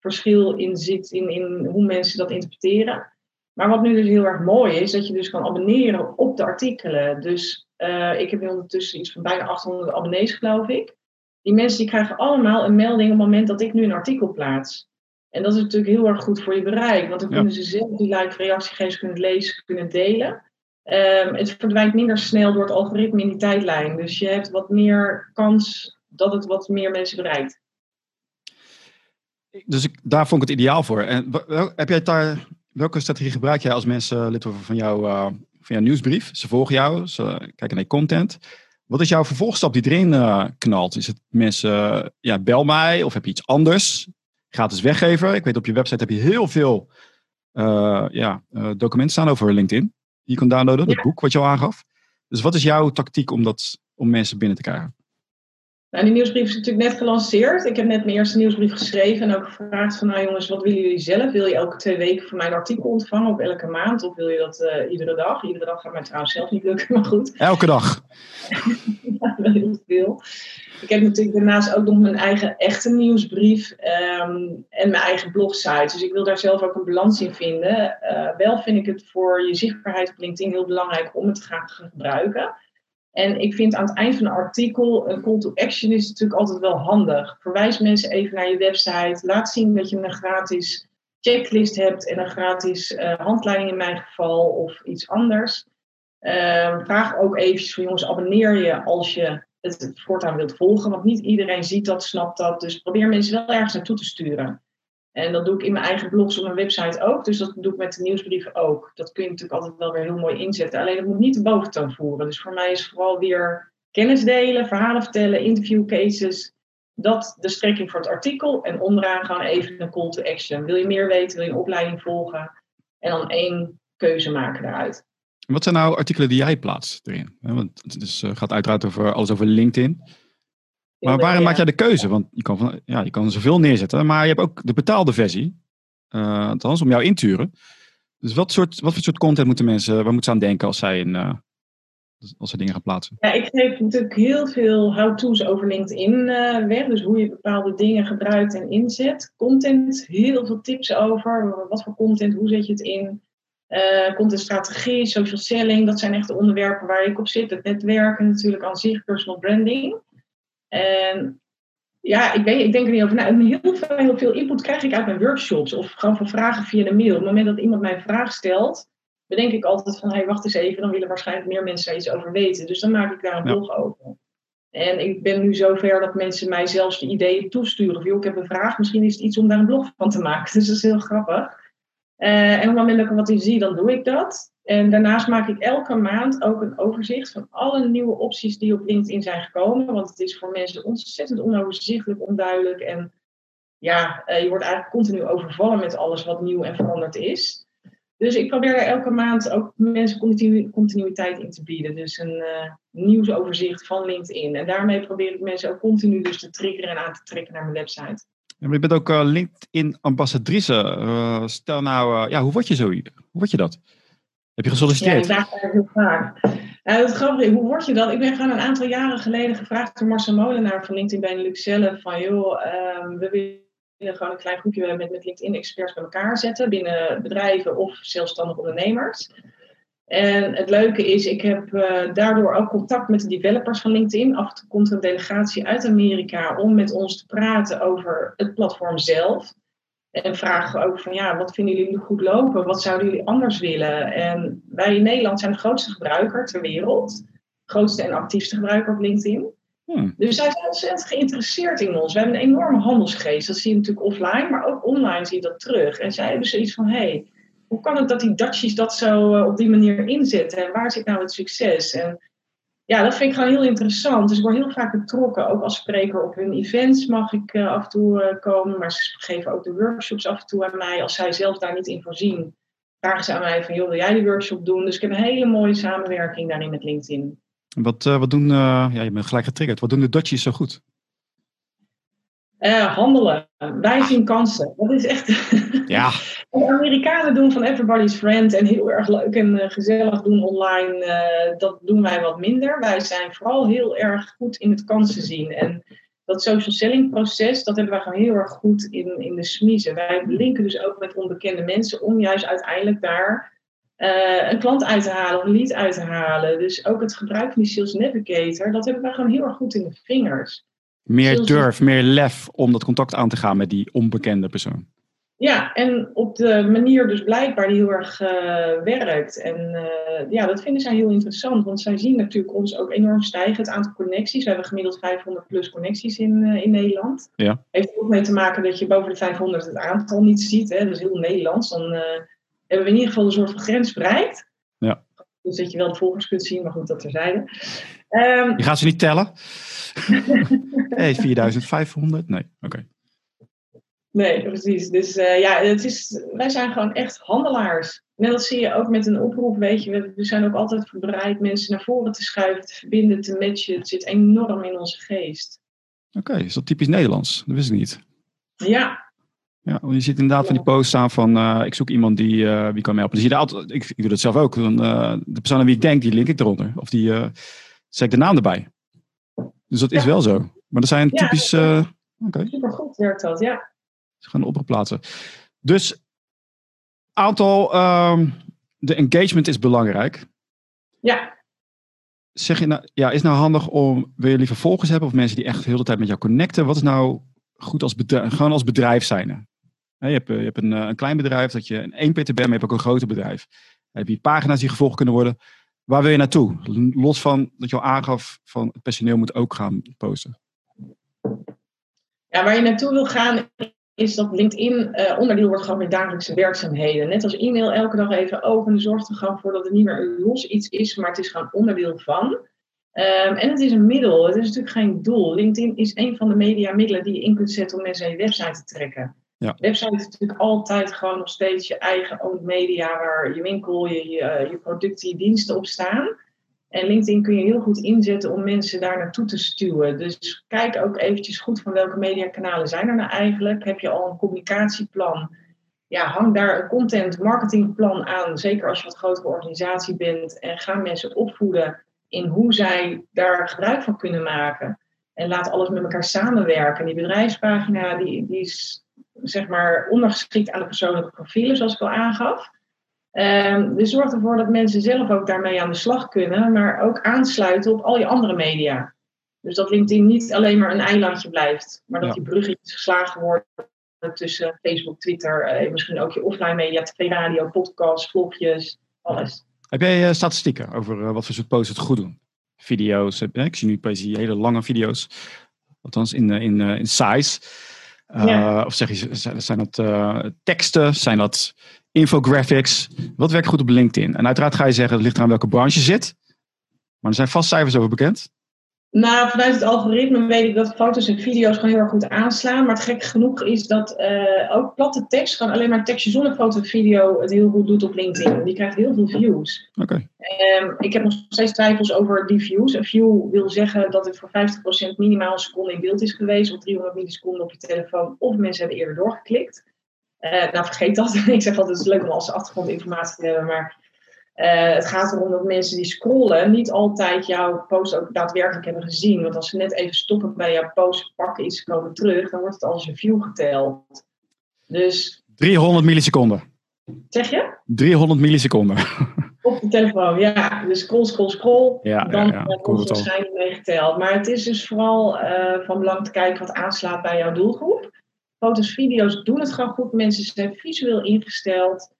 verschil in zit in, in hoe mensen dat interpreteren. Maar wat nu dus heel erg mooi is, dat je dus kan abonneren op de artikelen. Dus uh, ik heb nu ondertussen iets van bijna 800 abonnees, geloof ik. Die mensen die krijgen allemaal een melding op het moment dat ik nu een artikel plaats. En dat is natuurlijk heel erg goed voor je bereik, want dan kunnen ze zelf die like reactiegevers kunnen lezen, kunnen delen. Um, het verdwijnt minder snel door het algoritme in die tijdlijn. Dus je hebt wat meer kans dat het wat meer mensen bereikt. Dus ik, daar vond ik het ideaal voor. En heb jij daar, welke strategie gebruik jij als mensen lid worden van, jou, uh, van jouw nieuwsbrief? Ze volgen jou, ze kijken naar je content. Wat is jouw vervolgstap die erin uh, knalt? Is het mensen, ja, bel mij of heb je iets anders? Gratis weggeven. Ik weet op je website heb je heel veel uh, ja, documenten staan over LinkedIn. Die je kan downloaden, het ja. boek wat je al aangaf. Dus wat is jouw tactiek om, dat, om mensen binnen te krijgen? Nou, die nieuwsbrief is natuurlijk net gelanceerd. Ik heb net mijn eerste nieuwsbrief geschreven en ook gevraagd van, nou jongens, wat willen jullie zelf? Wil je elke twee weken van mij een artikel ontvangen of elke maand? Of wil je dat uh, iedere dag? Iedere dag gaat mij trouwens zelf niet lukken, maar goed. Elke dag? ja, wel heel veel. Ik heb natuurlijk daarnaast ook nog mijn eigen echte nieuwsbrief um, en mijn eigen blogsite. Dus ik wil daar zelf ook een balans in vinden. Uh, wel vind ik het voor je zichtbaarheid op LinkedIn heel belangrijk om het te gaan gebruiken. En ik vind aan het eind van een artikel een call to action is natuurlijk altijd wel handig. Verwijs mensen even naar je website. Laat zien dat je een gratis checklist hebt en een gratis uh, handleiding in mijn geval of iets anders. Uh, vraag ook eventjes van jongens, abonneer je als je het voortaan wilt volgen. Want niet iedereen ziet dat, snapt dat. Dus probeer mensen wel ergens naartoe te sturen. En dat doe ik in mijn eigen blogs op mijn website ook. Dus dat doe ik met de nieuwsbrieven ook. Dat kun je natuurlijk altijd wel weer heel mooi inzetten. Alleen het moet niet de boventoon voeren. Dus voor mij is vooral weer kennis delen, verhalen vertellen, interview cases. Dat de strekking voor het artikel. En onderaan gewoon even een call to action. Wil je meer weten, wil je een opleiding volgen? En dan één keuze maken daaruit. Wat zijn nou artikelen die jij plaatst erin? Want het uh, gaat uiteraard over alles over LinkedIn. Maar waarom maak jij de keuze? Want je kan, van, ja, je kan zoveel neerzetten, maar je hebt ook de betaalde versie. Uh, althans, om jou in te huren. Dus wat, soort, wat voor soort content moeten mensen, waar moeten ze aan denken als zij in, uh, als ze dingen gaan plaatsen? Ja, ik geef natuurlijk heel veel how-to's over LinkedIn uh, weg. Dus hoe je bepaalde dingen gebruikt en inzet. Content, heel veel tips over. Wat voor content, hoe zet je het in? Contentstrategie, social selling, dat zijn echt de onderwerpen waar ik op zit. Het netwerken natuurlijk aan zich, personal branding. En ja, ik, weet, ik denk er niet over na. Heel veel, heel veel input krijg ik uit mijn workshops of gewoon van vragen via de mail. Op het moment dat iemand mij een vraag stelt, bedenk ik altijd van, hé, hey, wacht eens even, dan willen waarschijnlijk meer mensen daar iets over weten. Dus dan maak ik daar een blog ja. over. En ik ben nu zover dat mensen mij zelfs de ideeën toesturen. Of joh, ik heb een vraag, misschien is het iets om daar een blog van te maken. Dus dat is heel grappig. Uh, en op het moment dat ik er wat in zie, dan doe ik dat. En daarnaast maak ik elke maand ook een overzicht van alle nieuwe opties die op LinkedIn zijn gekomen. Want het is voor mensen ontzettend onoverzichtelijk, onduidelijk. En ja, uh, je wordt eigenlijk continu overvallen met alles wat nieuw en veranderd is. Dus ik probeer er elke maand ook mensen continu, continuïteit in te bieden. Dus een uh, nieuwsoverzicht van LinkedIn. En daarmee probeer ik mensen ook continu dus te triggeren en aan te trekken naar mijn website. Maar je bent ook uh, LinkedIn-ambassadrice. Stel nou, ja, hoe word je zo? Hoe word je dat? Heb je gesolliciteerd? Ja, ik heel vaak. Nou, het grappige, hoe word je dat? Ik ben gewoon een aantal jaren geleden gevraagd door Marcel Molenaar van LinkedIn Benelux zelf. Van joh, um, we willen gewoon een klein groepje met, met LinkedIn-experts bij elkaar zetten. Binnen bedrijven of zelfstandige ondernemers. En het leuke is, ik heb uh, daardoor ook contact met de developers van LinkedIn. Af en toe komt een delegatie uit Amerika om met ons te praten over het platform zelf. En vragen we ook van ja, wat vinden jullie goed lopen? Wat zouden jullie anders willen? En wij in Nederland zijn de grootste gebruiker ter wereld. Grootste en actiefste gebruiker op LinkedIn. Hmm. Dus zij zijn ontzettend geïnteresseerd in ons. We hebben een enorme handelsgeest. Dat zie je natuurlijk offline, maar ook online zie je dat terug. En zij hebben zoiets van: hé, hey, hoe kan het dat die Dutchies dat zo eh, op die manier inzetten? En waar zit nou het succes? En ja, dat vind ik gewoon heel interessant. Dus ik word heel vaak betrokken. Ook als spreker op hun events mag ik uh, af en toe uh, komen. Maar ze geven ook de workshops af en toe aan mij. Als zij zelf daar niet in voorzien, vragen ze aan mij van... joh, wil jij die workshop doen? Dus ik heb een hele mooie samenwerking daarin met LinkedIn. Wat, uh, wat doen, ja, je bent gelijk getriggerd. Wat doen de Dutchies zo goed? Handelen. Wij zien kansen. Dat is echt... Ja. De Amerikanen doen van everybody's friend en heel erg leuk en uh, gezellig doen online. Uh, dat doen wij wat minder. Wij zijn vooral heel erg goed in het kansen zien. En dat social selling proces, dat hebben wij gewoon heel erg goed in, in de smiezen. Wij linken dus ook met onbekende mensen om juist uiteindelijk daar uh, een klant uit te halen, een lead uit te halen. Dus ook het gebruik van die Sales Navigator, dat hebben wij gewoon heel erg goed in de vingers. Meer durf, meer lef om dat contact aan te gaan met die onbekende persoon. Ja, en op de manier dus blijkbaar die heel erg uh, werkt. En uh, ja, dat vinden zij heel interessant, want zij zien natuurlijk ons ook enorm stijgen, het aantal connecties. We hebben gemiddeld 500 plus connecties in, uh, in Nederland. Ja. Heeft ook mee te maken dat je boven de 500 het aantal niet ziet. Hè? Dat is heel Nederlands. Dan hebben we in ieder geval een soort van grens bereikt. Dus dat je wel de volgers kunt zien, maar goed, dat terzijde. Um, je gaat ze niet tellen? hey, 4500? Nee, oké. Nee, precies. Dus uh, ja, het is, wij zijn gewoon echt handelaars. En dat zie je ook met een oproep, weet je. We, we zijn ook altijd bereid mensen naar voren te schuiven, te verbinden, te matchen. Het zit enorm in onze geest. Oké, okay, is dat typisch Nederlands? Dat wist ik niet. Ja. Ja, je ziet inderdaad van die posts staan van uh, ik zoek iemand die, uh, wie kan mij helpen. Dus je altijd, ik, ik doe dat zelf ook. Dan, de persoon aan wie ik denk, die link ik eronder. Of die zet ik de naam erbij. Dus dat is wel zo. Maar dat zijn typisch... Ja, okay. Super goed werkt dat, ja. Ze gaan opplaatsen. Dus aantal, um, de engagement is belangrijk. Ja. Zeg je nou, ja, is nou handig om, wil je liever volgers hebben of mensen die echt de hele tijd met jou connecten? Wat is nou goed als bedrijf, gewoon als bedrijf zijn? Je hebt, je hebt een, eh, een klein bedrijf, dat je een 1 pt bent, maar je hebt ook een groter bedrijf. Dan heb je pagina's die gevolgd kunnen worden. Waar wil je naartoe? Los van dat je al aangaf van het personeel moet ook gaan posten. Ja, waar je naartoe wil gaan is dat LinkedIn uh, onderdeel wordt gewoon met dagelijkse werkzaamheden. Net als e-mail elke dag even open. Zorgt er gewoon voor dat het niet meer los iets is, maar het is gewoon onderdeel van. Um, en het is een middel, het is natuurlijk geen doel. LinkedIn is een van de mediamiddelen die je in kunt zetten om mensen naar je website te trekken. Ja. Website is natuurlijk altijd gewoon nog steeds je eigen owned media waar je winkel, je, je, je producten, je diensten op staan. En LinkedIn kun je heel goed inzetten om mensen daar naartoe te stuwen. Dus kijk ook eventjes goed van welke mediakanalen zijn er nou eigenlijk. Heb je al een communicatieplan? Ja, hang daar een content marketingplan aan. Zeker als je wat grotere organisatie bent. En ga mensen opvoeden in hoe zij daar gebruik van kunnen maken. En laat alles met elkaar samenwerken. Die bedrijfspagina die, die is zeg maar ondergeschikt aan de persoonlijke profielen, zoals ik al aangaf. Um, dus zorg ervoor dat mensen zelf ook daarmee aan de slag kunnen, maar ook aansluiten op al je andere media. Dus dat LinkedIn niet alleen maar een eilandje blijft, maar dat die bruggetjes geslagen worden tussen Facebook, Twitter, eh, misschien ook je offline media, tv, radio, podcast, vlogjes, alles. Heb jij uh, statistieken over uh, wat voor soort posts het goed doen? Video's, ik zie nu die hele lange video's, althans in, in, in size. Of zeg je, zijn dat teksten? Zijn dat infographics. Wat werkt goed op LinkedIn? En uiteraard ga je zeggen, het ligt eraan welke branche je zit. Maar er zijn vast cijfers over bekend. Nou, vanuit het algoritme weet ik dat foto's en video's gewoon heel erg goed aanslaan. Maar het gek genoeg is dat uh, ook platte tekst, gewoon alleen maar tekstje zonder foto en video, het heel goed doet op LinkedIn. Die krijgt heel veel views. Oké. Okay. Um, ik heb nog steeds twijfels over die views. Een view wil zeggen dat het voor 50% minimaal een seconde in beeld is geweest, of 300 milliseconden op je telefoon, of mensen hebben eerder doorgeklikt. Uh, nou, vergeet dat. ik zeg altijd, het is leuk om als achtergrondinformatie te hebben, maar uh, het gaat erom dat mensen die scrollen niet altijd jouw post ook daadwerkelijk hebben gezien. Want als ze net even stoppen bij jouw post, pakken iets, komen terug, dan wordt het als een view geteld. Dus... 300 milliseconden. Zeg je? 300 milliseconden. Op de telefoon, ja. Dus scroll, scroll, scroll. Ja, dan ja, ja. wordt waarschijnlijk meegeteld. Maar het is dus vooral eh, van belang te kijken wat aanslaat bij jouw doelgroep. Foto's, video's doen het gewoon goed. Mensen zijn visueel ingesteld.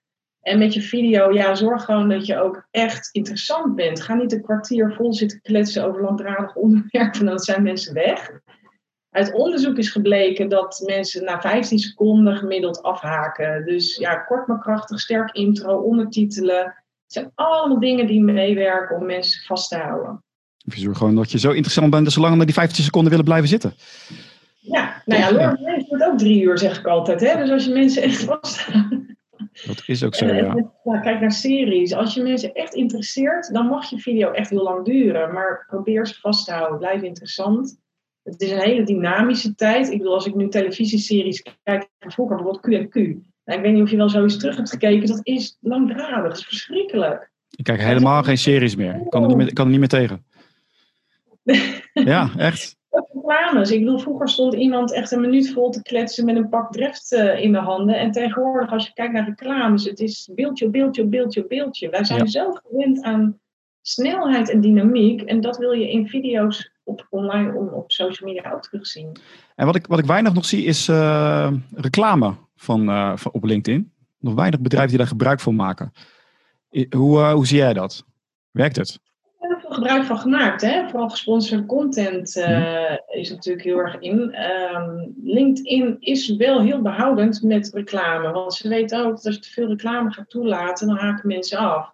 En met je video, ja, zorg gewoon dat je ook echt interessant bent. Ga niet een kwartier vol zitten kletsen over langdradig onderwerpen, dan zijn mensen weg. Uit onderzoek is gebleken dat mensen na 15 seconden gemiddeld afhaken. Dus ja, kort maar krachtig, sterk intro, ondertitelen. Het zijn allemaal dingen die meewerken om mensen vast te houden. Of je zorgt gewoon dat je zo interessant bent dat ze langer dan die 15 seconden willen blijven zitten. Ja, nou ja, Rings wordt ook drie uur, zeg ik altijd. Hè? Dus als je mensen echt vasthoudt. Dat is ook zo, En- ja. en- ja, kijk naar series. Als je mensen echt interesseert, dan mag je video echt heel lang duren. Maar probeer ze vast te houden. Blijf interessant. Het is een hele dynamische tijd. Ik bedoel, als ik nu televisieseries kijk, vroeger bijvoorbeeld Q&Q. Nou, ik weet niet of je wel zoiets terug hebt gekeken. Dat is langdradig. Dat is verschrikkelijk. Ik kijk helemaal geen series meer. Ik kan er niet meer, kan er niet meer tegen. Ja, echt. Reclames. Ik bedoel, vroeger stond iemand echt een minuut vol te kletsen met een pak dreft eh, in de handen. En tegenwoordig, als je kijkt naar reclames, het is beeldje, beeldje, beeldje, beeldje. Wij zijn Ja. zo gewend aan snelheid en dynamiek. En dat wil je in video's op online, op, op social media ook terugzien. En wat ik, wat ik weinig nog zie is eh, reclame van, eh, van, op LinkedIn. Nog weinig bedrijven die daar gebruik van maken. Hoe, hoe zie jij dat? Werkt het? Gebruik van gemaakt, hè? vooral gesponsorde content eh, is natuurlijk heel erg in. Ehm, LinkedIn is wel heel behoudend met reclame, want ze weten ook dat als je te veel reclame gaat toelaten, dan haken mensen af.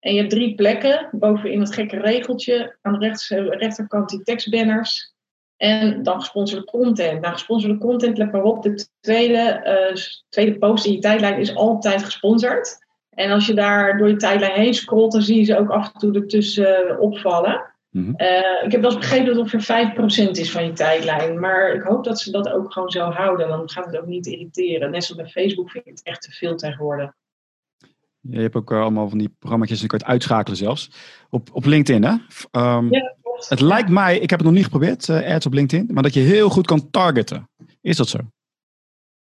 En je hebt drie plekken, bovenin het gekke regeltje, aan de rechts, eh, rechterkant die tekstbanners. En dan gesponsorde content. Nou, gesponsorde content, let maar op, de tweede, eh, tweede post in je tijdlijn is altijd gesponsord. En als je daar door je tijdlijn heen scrolt, dan zie je ze ook af en toe ertussen opvallen. Mhm. Eh, ik heb wel eens begrepen dat het ongeveer 5% is van je tijdlijn. Maar ik hoop dat ze dat ook gewoon zo houden. Dan gaat het ook niet irriteren. Net zoals bij Facebook vind ik het echt te veel tegenwoordig. Je hebt ook eh, allemaal van die programma's die je kunt uitschakelen zelfs. Op, op LinkedIn, hè? Ehm, Ja, klopt. Het lijkt mij, ik heb het nog niet geprobeerd, eh, ads op LinkedIn, maar dat je heel goed kan targeten. Is dat zo?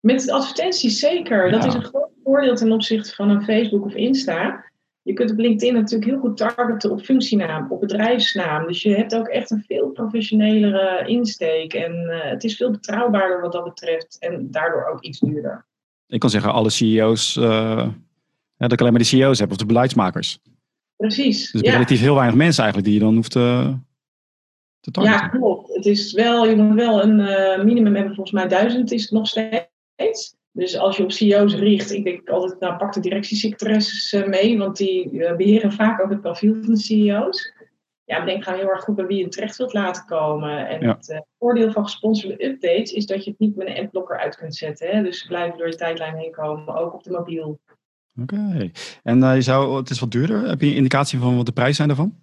Met advertenties zeker. Dat is een groot voordeel ten opzichte van een Facebook of Insta. Je kunt op LinkedIn natuurlijk heel goed targeten op functienaam, op bedrijfsnaam. Dus je hebt ook echt een veel professionelere insteek. En eh, het is veel betrouwbaarder wat dat betreft. En daardoor ook iets duurder. Ik kan zeggen, alle CEO's, eh, ja, dat ik alleen maar de CEO's heb of de beleidsmakers. Precies. Dus ja. relatief heel weinig mensen eigenlijk die je dan hoeft te, te targeten. Ja, klopt. Het is wel, je moet wel een eh, minimum hebben, volgens mij duizend is het nog steeds. Dus als je op CEO's richt, ik denk altijd, nou pak de directiesecretaresses eh, mee, want die eh, beheren vaak ook het profiel van de CEO's. Ja, bedenk gewoon heel erg goed bij wie je terecht wilt laten komen. En Ja. het eh, voordeel van gesponsorde updates is dat je het niet met een adblocker uit kunt zetten. Hè? Dus ze blijven door je tijdlijn heen komen, ook op de mobiel. Oké. En je zou, het is wat duurder. Heb je een indicatie van wat de prijzen zijn daarvan?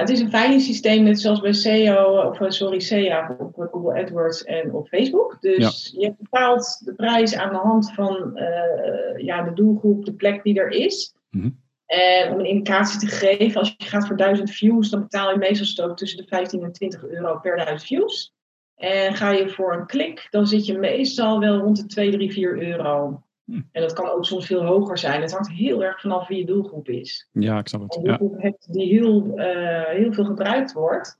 Het is een veilingssysteem, net zoals bij SEO, of eh, sorry, SEA op Google AdWords en op Facebook. Dus je bepaalt de prijs aan de hand van eh, ja, de doelgroep, de plek die er is. Mhm. En om een indicatie te geven, als je gaat voor 1000 views, dan betaal je meestal ook tussen de 15 en 20 euro per 1000 views. En ga je voor een klik, dan zit je meestal wel rond de 2, 3, 4 euro. Hm. En dat kan ook soms veel hoger zijn. Het hangt heel erg vanaf wie je doelgroep is Ja, ik snap het. een Ja. doelgroep hebt die heel, eh, heel veel gebruikt wordt,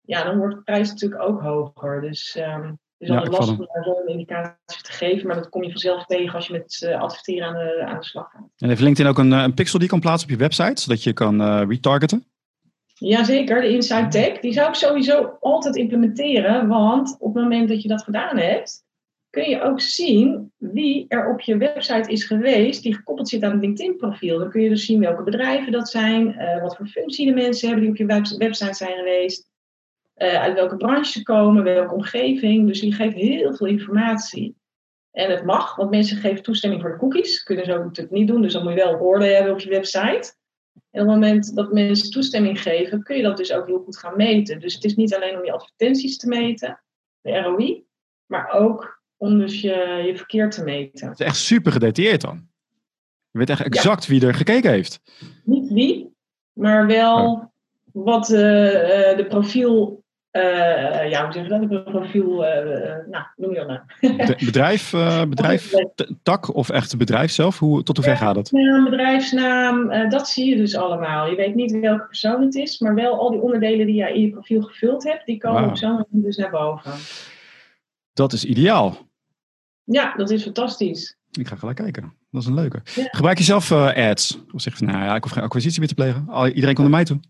ja, dan wordt de prijs natuurlijk ook hoger. Dus ehm het is Ja, altijd lastig om daar zo'n indicatie te geven, maar dat kom je vanzelf tegen als je met eh, adverteren aan de, aan de slag gaat. En heeft LinkedIn ook een, eh, een pixel die je kan plaatsen op je website, zodat je kan eh, retargeten? Jazeker, de Inside Tag, die zou ik sowieso altijd implementeren, want op het moment dat je dat gedaan hebt, kun je ook zien wie er op je website is geweest die gekoppeld zit aan het LinkedIn-profiel. Dan kun je dus zien welke bedrijven dat zijn, eh, wat voor functie de mensen hebben die op je web- website zijn geweest, eh, uit welke branche ze komen, welke omgeving. Dus die geeft heel veel informatie. En het mag, want mensen geven toestemming voor de cookies. Kunnen ze ook natuurlijk niet doen, dus dan moet je wel woorden hebben op je website. En op het moment dat mensen toestemming geven, kun je dat dus ook heel goed gaan meten. Dus het is niet alleen om je advertenties te meten, de ROI, maar ook om dus je, je verkeer te meten. Het is echt super gedetailleerd dan. Je weet echt exact wie er gekeken heeft. Niet wie, maar wel wat eh, eh, de profiel uh, ja, hoe zeg je dat? Een profiel, uh, nou, noem je dat nou? bedrijf, bedrijf tak of echt bedrijf zelf? Hoe, tot hoe ver gaat het? Ja, bedrijfsnaam, dat zie je dus allemaal. Je weet niet welke persoon het is, maar wel al die onderdelen die je in je profiel gevuld hebt, die komen op zo'n manier dus naar boven. Dat is ideaal. Ja, dat is fantastisch. Ik ga gelijk kijken. Dat is een leuke. Gebruik je zelf ads? Of zeg je van, nou ja, ik hoef geen acquisitie meer te plegen. Iedereen komt naar mij toe.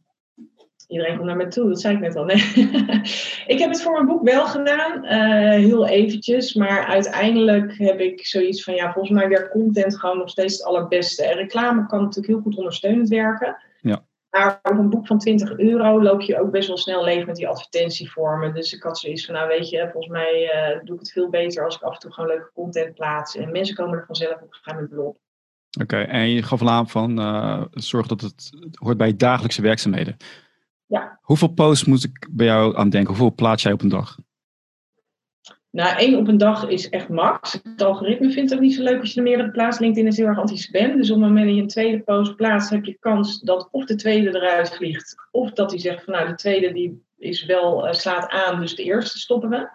Iedereen komt naar me toe, dat zei ik net al. Nee. ik heb het voor mijn boek wel gedaan, uh, heel eventjes. Maar uiteindelijk heb ik zoiets van, ja, volgens mij werkt content gewoon nog steeds het allerbeste. En reclame kan natuurlijk heel goed ondersteunend werken. Maar op een boek van 20 euro loop je ook best wel snel leeg met die advertentievormen. Dus ik had zoiets van, nou weet je, volgens mij uh, doe ik het veel beter als ik af en toe gewoon leuke content plaats. En mensen komen er vanzelf op een gegeven moment op. Oké, en je gaf al aan van, uh, zorg dat het, het hoort bij je dagelijkse werkzaamheden. Ja. Hoeveel posts moet ik bij jou aan denken? Hoeveel plaats jij op een dag? Nou, één op een dag is echt max. Het algoritme vindt het niet zo leuk als je er meerdere plaatst. LinkedIn is heel erg anti-spam. Dus op het moment dat je een tweede post plaatst, heb je kans dat of de tweede eruit vliegt. Of dat hij zegt van nou, de tweede die is wel, uh, slaat aan, dus de eerste stoppen we.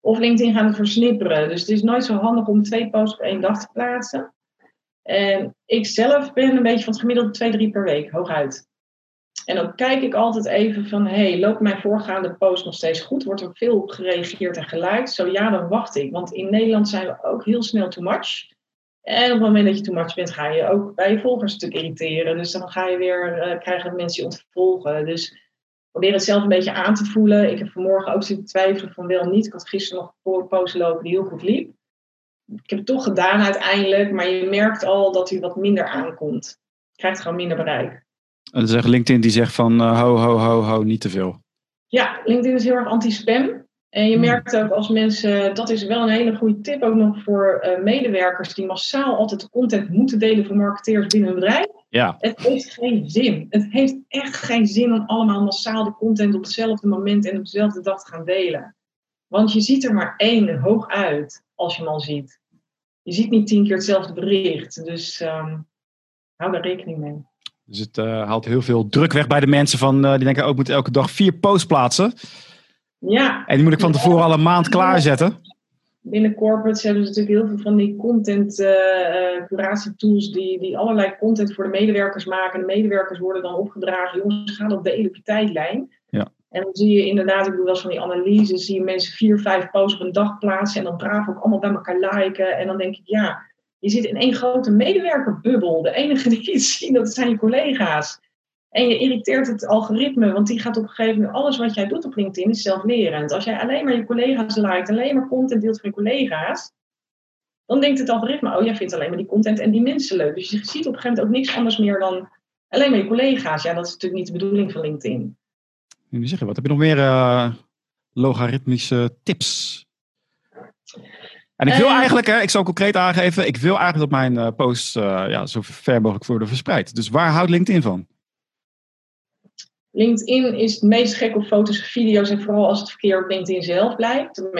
Of LinkedIn gaan het versnipperen. Dus het is nooit zo handig om twee posts op één dag te plaatsen. En ik zelf ben een beetje van het gemiddelde twee, drie per week, hooguit. En dan kijk ik altijd even van, hey, loopt mijn voorgaande post nog steeds goed? Wordt er veel op gereageerd en geluid? Zo ja, dan wacht ik. Want in Nederland zijn we ook heel snel too much. En op het moment dat je too much bent, ga je ook bij je volgers stuk irriteren. Dus dan ga je weer, uh, krijgen mensen je ontvolgen. Dus probeer het zelf een beetje aan te voelen. Ik heb vanmorgen ook zitten twijfelen van wel niet. Ik had gisteren nog een post lopen die heel goed liep. Ik heb het toch gedaan uiteindelijk, maar je merkt al dat hij wat minder aankomt. Je krijgt gewoon minder bereik. En dan zegt LinkedIn die zegt van uh, ho, ho, ho, ho, niet te veel. Ja, LinkedIn is heel erg anti-spam. En je hmm. merkt ook als mensen, dat is wel een hele goede tip ook nog voor uh, medewerkers die massaal altijd content moeten delen voor marketeers binnen een bedrijf. Ja. Het heeft geen zin. Het heeft echt geen zin om allemaal massaal de content op hetzelfde moment en op dezelfde dag te gaan delen. Want je ziet er maar één hoog uit als je hem al ziet. Je ziet niet tien keer hetzelfde bericht. Dus um, hou daar rekening mee. Dus het uh, haalt heel veel druk weg bij de mensen van, uh, die denken, ook oh, ik moet elke dag vier posts plaatsen. Ja. En die moet ik van tevoren al een maand klaarzetten. Binnen corporates hebben ze natuurlijk heel veel van die content uh, curatie tools die, die allerlei content voor de medewerkers maken. De medewerkers worden dan opgedragen, jongens, ga dat delen op je tijdlijn. Ja. En dan zie je inderdaad, ik doe wel eens van die analyses, zie je mensen vier, vijf posts op een dag plaatsen en dan braaf ook allemaal bij elkaar liken. En dan denk ik, ja, je zit in één grote medewerkerbubbel. De enige die het zien, dat zijn je collega's. En je irriteert het algoritme, want die gaat op een gegeven moment... alles wat jij doet op LinkedIn is zelflerend. Als jij alleen maar je collega's liked, alleen maar content deelt van je collega's... dan denkt het algoritme, oh, jij vindt alleen maar die content en die mensen leuk. Dus je ziet op een gegeven moment ook niks anders meer dan alleen maar je collega's. Ja, dat is natuurlijk niet de bedoeling van LinkedIn. Nu zeg je wat. Heb je nog meer uh, logaritmische tips? En ik wil uh, eigenlijk, hè, ik zal concreet aangeven, ik wil eigenlijk dat mijn uh, posts uh, ja, zo ver mogelijk worden verspreid. Dus waar houdt LinkedIn van? LinkedIn is het meest gek op foto's en video's en vooral als het verkeer op LinkedIn zelf blijft. Dat,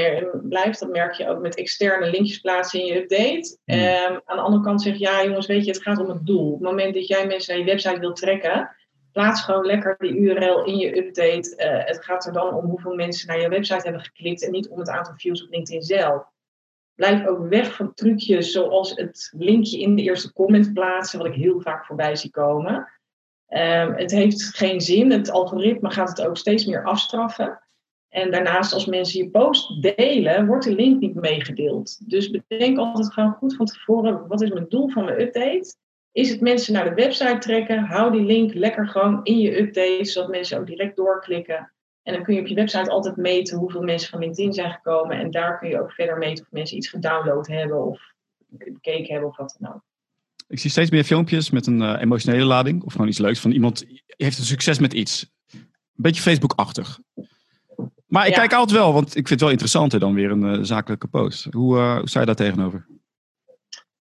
blijft, dat merk je ook met externe linkjes plaatsen in je update. Um, aan de andere kant zeg ja jongens, weet je, het gaat om het doel. Op het moment dat jij mensen naar je website wilt trekken, plaats gewoon lekker die URL in je update. het gaat er dan om hoeveel mensen naar je website hebben geklikt en niet om het aantal views op LinkedIn zelf. Blijf ook weg van trucjes zoals het linkje in de eerste comment plaatsen, wat ik heel vaak voorbij zie komen. Um, het heeft geen zin. Het algoritme gaat het ook steeds meer afstraffen. En daarnaast, als mensen je post delen, wordt de link niet meegedeeld. Dus bedenk altijd gewoon goed van tevoren: wat is mijn doel van mijn update? Is het mensen naar de website trekken? Hou die link lekker gewoon in je update, zodat mensen ook direct doorklikken. En dan kun je op je website altijd meten hoeveel mensen van LinkedIn zijn gekomen. En daar kun je ook verder meten of mensen iets gedownload hebben of bekeken hebben of wat dan ook. Ik zie steeds meer filmpjes met een uh, emotionele lading of gewoon iets leuks van iemand heeft een succes met iets. Een beetje Facebook-achtig. Maar ik kijk altijd wel, want ik vind het wel interessanter dan weer een uh, zakelijke post. Hoe, uh, hoe sta je daar tegenover?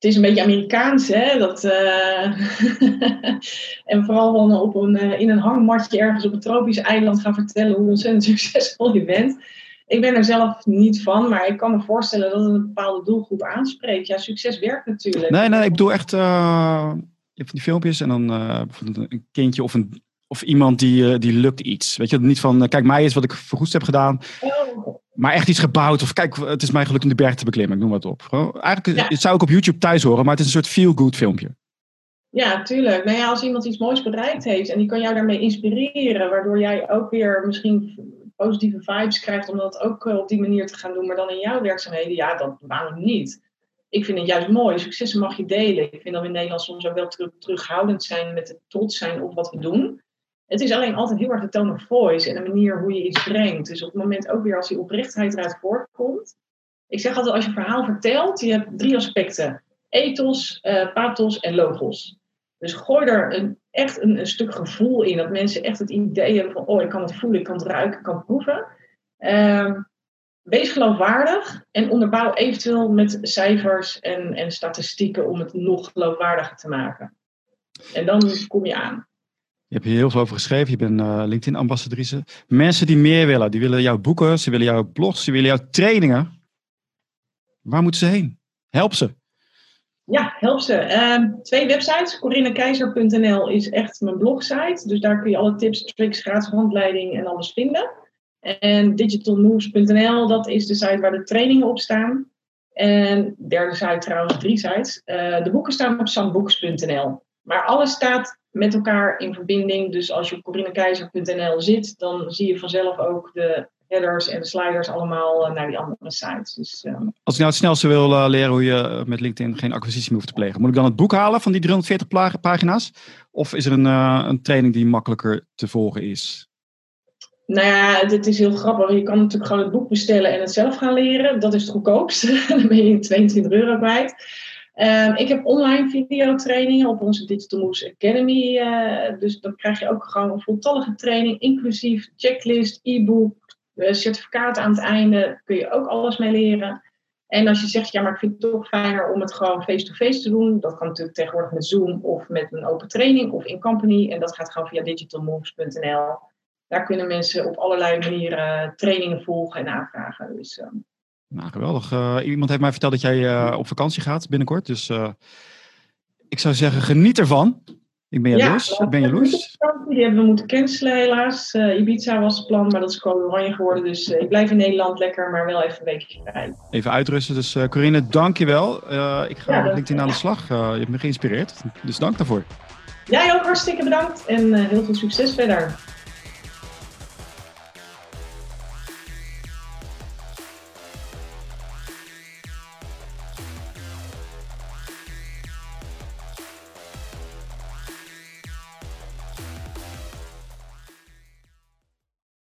Het is een beetje Amerikaans, hè? Dat, uh... en vooral op een, uh, in een hangmatje ergens op een tropisch eiland gaan vertellen hoe ontzettend succesvol je bent. Ik ben er zelf niet van, maar ik kan me voorstellen dat het een bepaalde doelgroep aanspreekt. Ja, succes werkt natuurlijk. Nee, nee, ik bedoel echt uh, je hebt van die filmpjes en dan bijvoorbeeld een kindje of een Of iemand die, die lukt iets. Weet je, niet van, kijk, mij is wat ik vergoed heb gedaan. Oh. Maar echt iets gebouwd. Of kijk, het is mij gelukt om de berg te beklimmen. Ik noem wat op. Gewoon, eigenlijk ja. zou ik op YouTube thuis horen, maar het is een soort feel-good filmpje. Ja, tuurlijk. Nou ja, als iemand iets moois bereikt heeft en die kan jou daarmee inspireren, waardoor jij ook weer misschien positieve vibes krijgt om dat ook op die manier te gaan doen, maar dan in jouw werkzaamheden, ja, dat waarom niet? ik vind het juist mooi. Successen mag je delen. Ik vind dat we in Nederland soms ook wel terug, terughoudend zijn met het trots zijn op wat we doen. Het is alleen altijd heel erg de tone of voice en de manier hoe je iets brengt. Dus op het moment ook weer als die oprechtheid eruit voortkomt. Ik zeg altijd, als je een verhaal vertelt, je hebt drie aspecten. Ethos, uh, pathos en logos. Dus gooi er een, echt een, stuk gevoel in. Dat mensen echt het idee hebben van, oh, ik kan het voelen, ik kan het ruiken, ik kan het proeven. Uh, wees geloofwaardig en onderbouw eventueel met cijfers en, en statistieken om het nog geloofwaardiger te maken. En dan kom je aan. Je hebt hier heel veel over geschreven. Je bent uh, LinkedIn-ambassadrice. Mensen die meer willen, die willen jouw boeken, ze willen jouw blogs, ze willen jouw trainingen. Waar moeten ze heen? Help ze. Ja, help ze. Uh, twee websites. CorinneKeizer.nl is echt mijn blogsite. Dus daar kun je alle tips, tricks, gratis handleiding en alles vinden. En digitalmoves.nl, dat is de site waar de trainingen op staan. En derde site trouwens, drie sites. Uh, de boeken staan op sambooks.nl. Maar alles staat met elkaar in verbinding. Dus als je op corinekeizer.nl zit, dan zie je vanzelf ook de headers en de sliders allemaal eh, naar die andere sites. Dus, uh... Als ik nou het snelste wil uh, leren hoe je met LinkedIn geen acquisitie meer hoeft te plegen, moet ik dan het boek halen van die 340 pagina's? Of is er een, een training die makkelijker te volgen is? Nou ja, het is heel grappig. Je kan natuurlijk gewoon het boek bestellen en het zelf gaan leren. Dat is het goedkoopste. dan ben je 22 euro kwijt. Um, ik heb online videotrainingen op onze Digital Moves Academy. Uh, dus dan krijg je ook gewoon een voltallige training, inclusief checklist, e-book, uh, certificaten aan het einde. Kun je ook alles mee leren. En als je zegt, ja, maar ik vind het toch fijner om het gewoon face-to-face -face te doen. Dat kan natuurlijk tegenwoordig met Zoom of met een open training of in company. En dat gaat gewoon via digitalmoves.nl daar kunnen mensen op allerlei manieren trainingen volgen en aanvragen. Dus, uh... Nou, geweldig. Uh, iemand heeft mij verteld dat jij uh, op vakantie gaat binnenkort. Dus ik zou zeggen, geniet ervan. Ik ben jaloers. Ja, ik ben jaloers. Die hebben we moeten cancelen helaas. Ibiza was het plan, maar dat is gewoon oranje geworden. Dus ik blijf in Nederland lekker, maar wel even een weekje vrij. Even uitrusten. Dus Corinne, dank je wel. ik ga ja, LinkedIn aan de slag. je hebt me geïnspireerd. Dus dank daarvoor. Jij ook hartstikke bedankt en heel veel succes verder.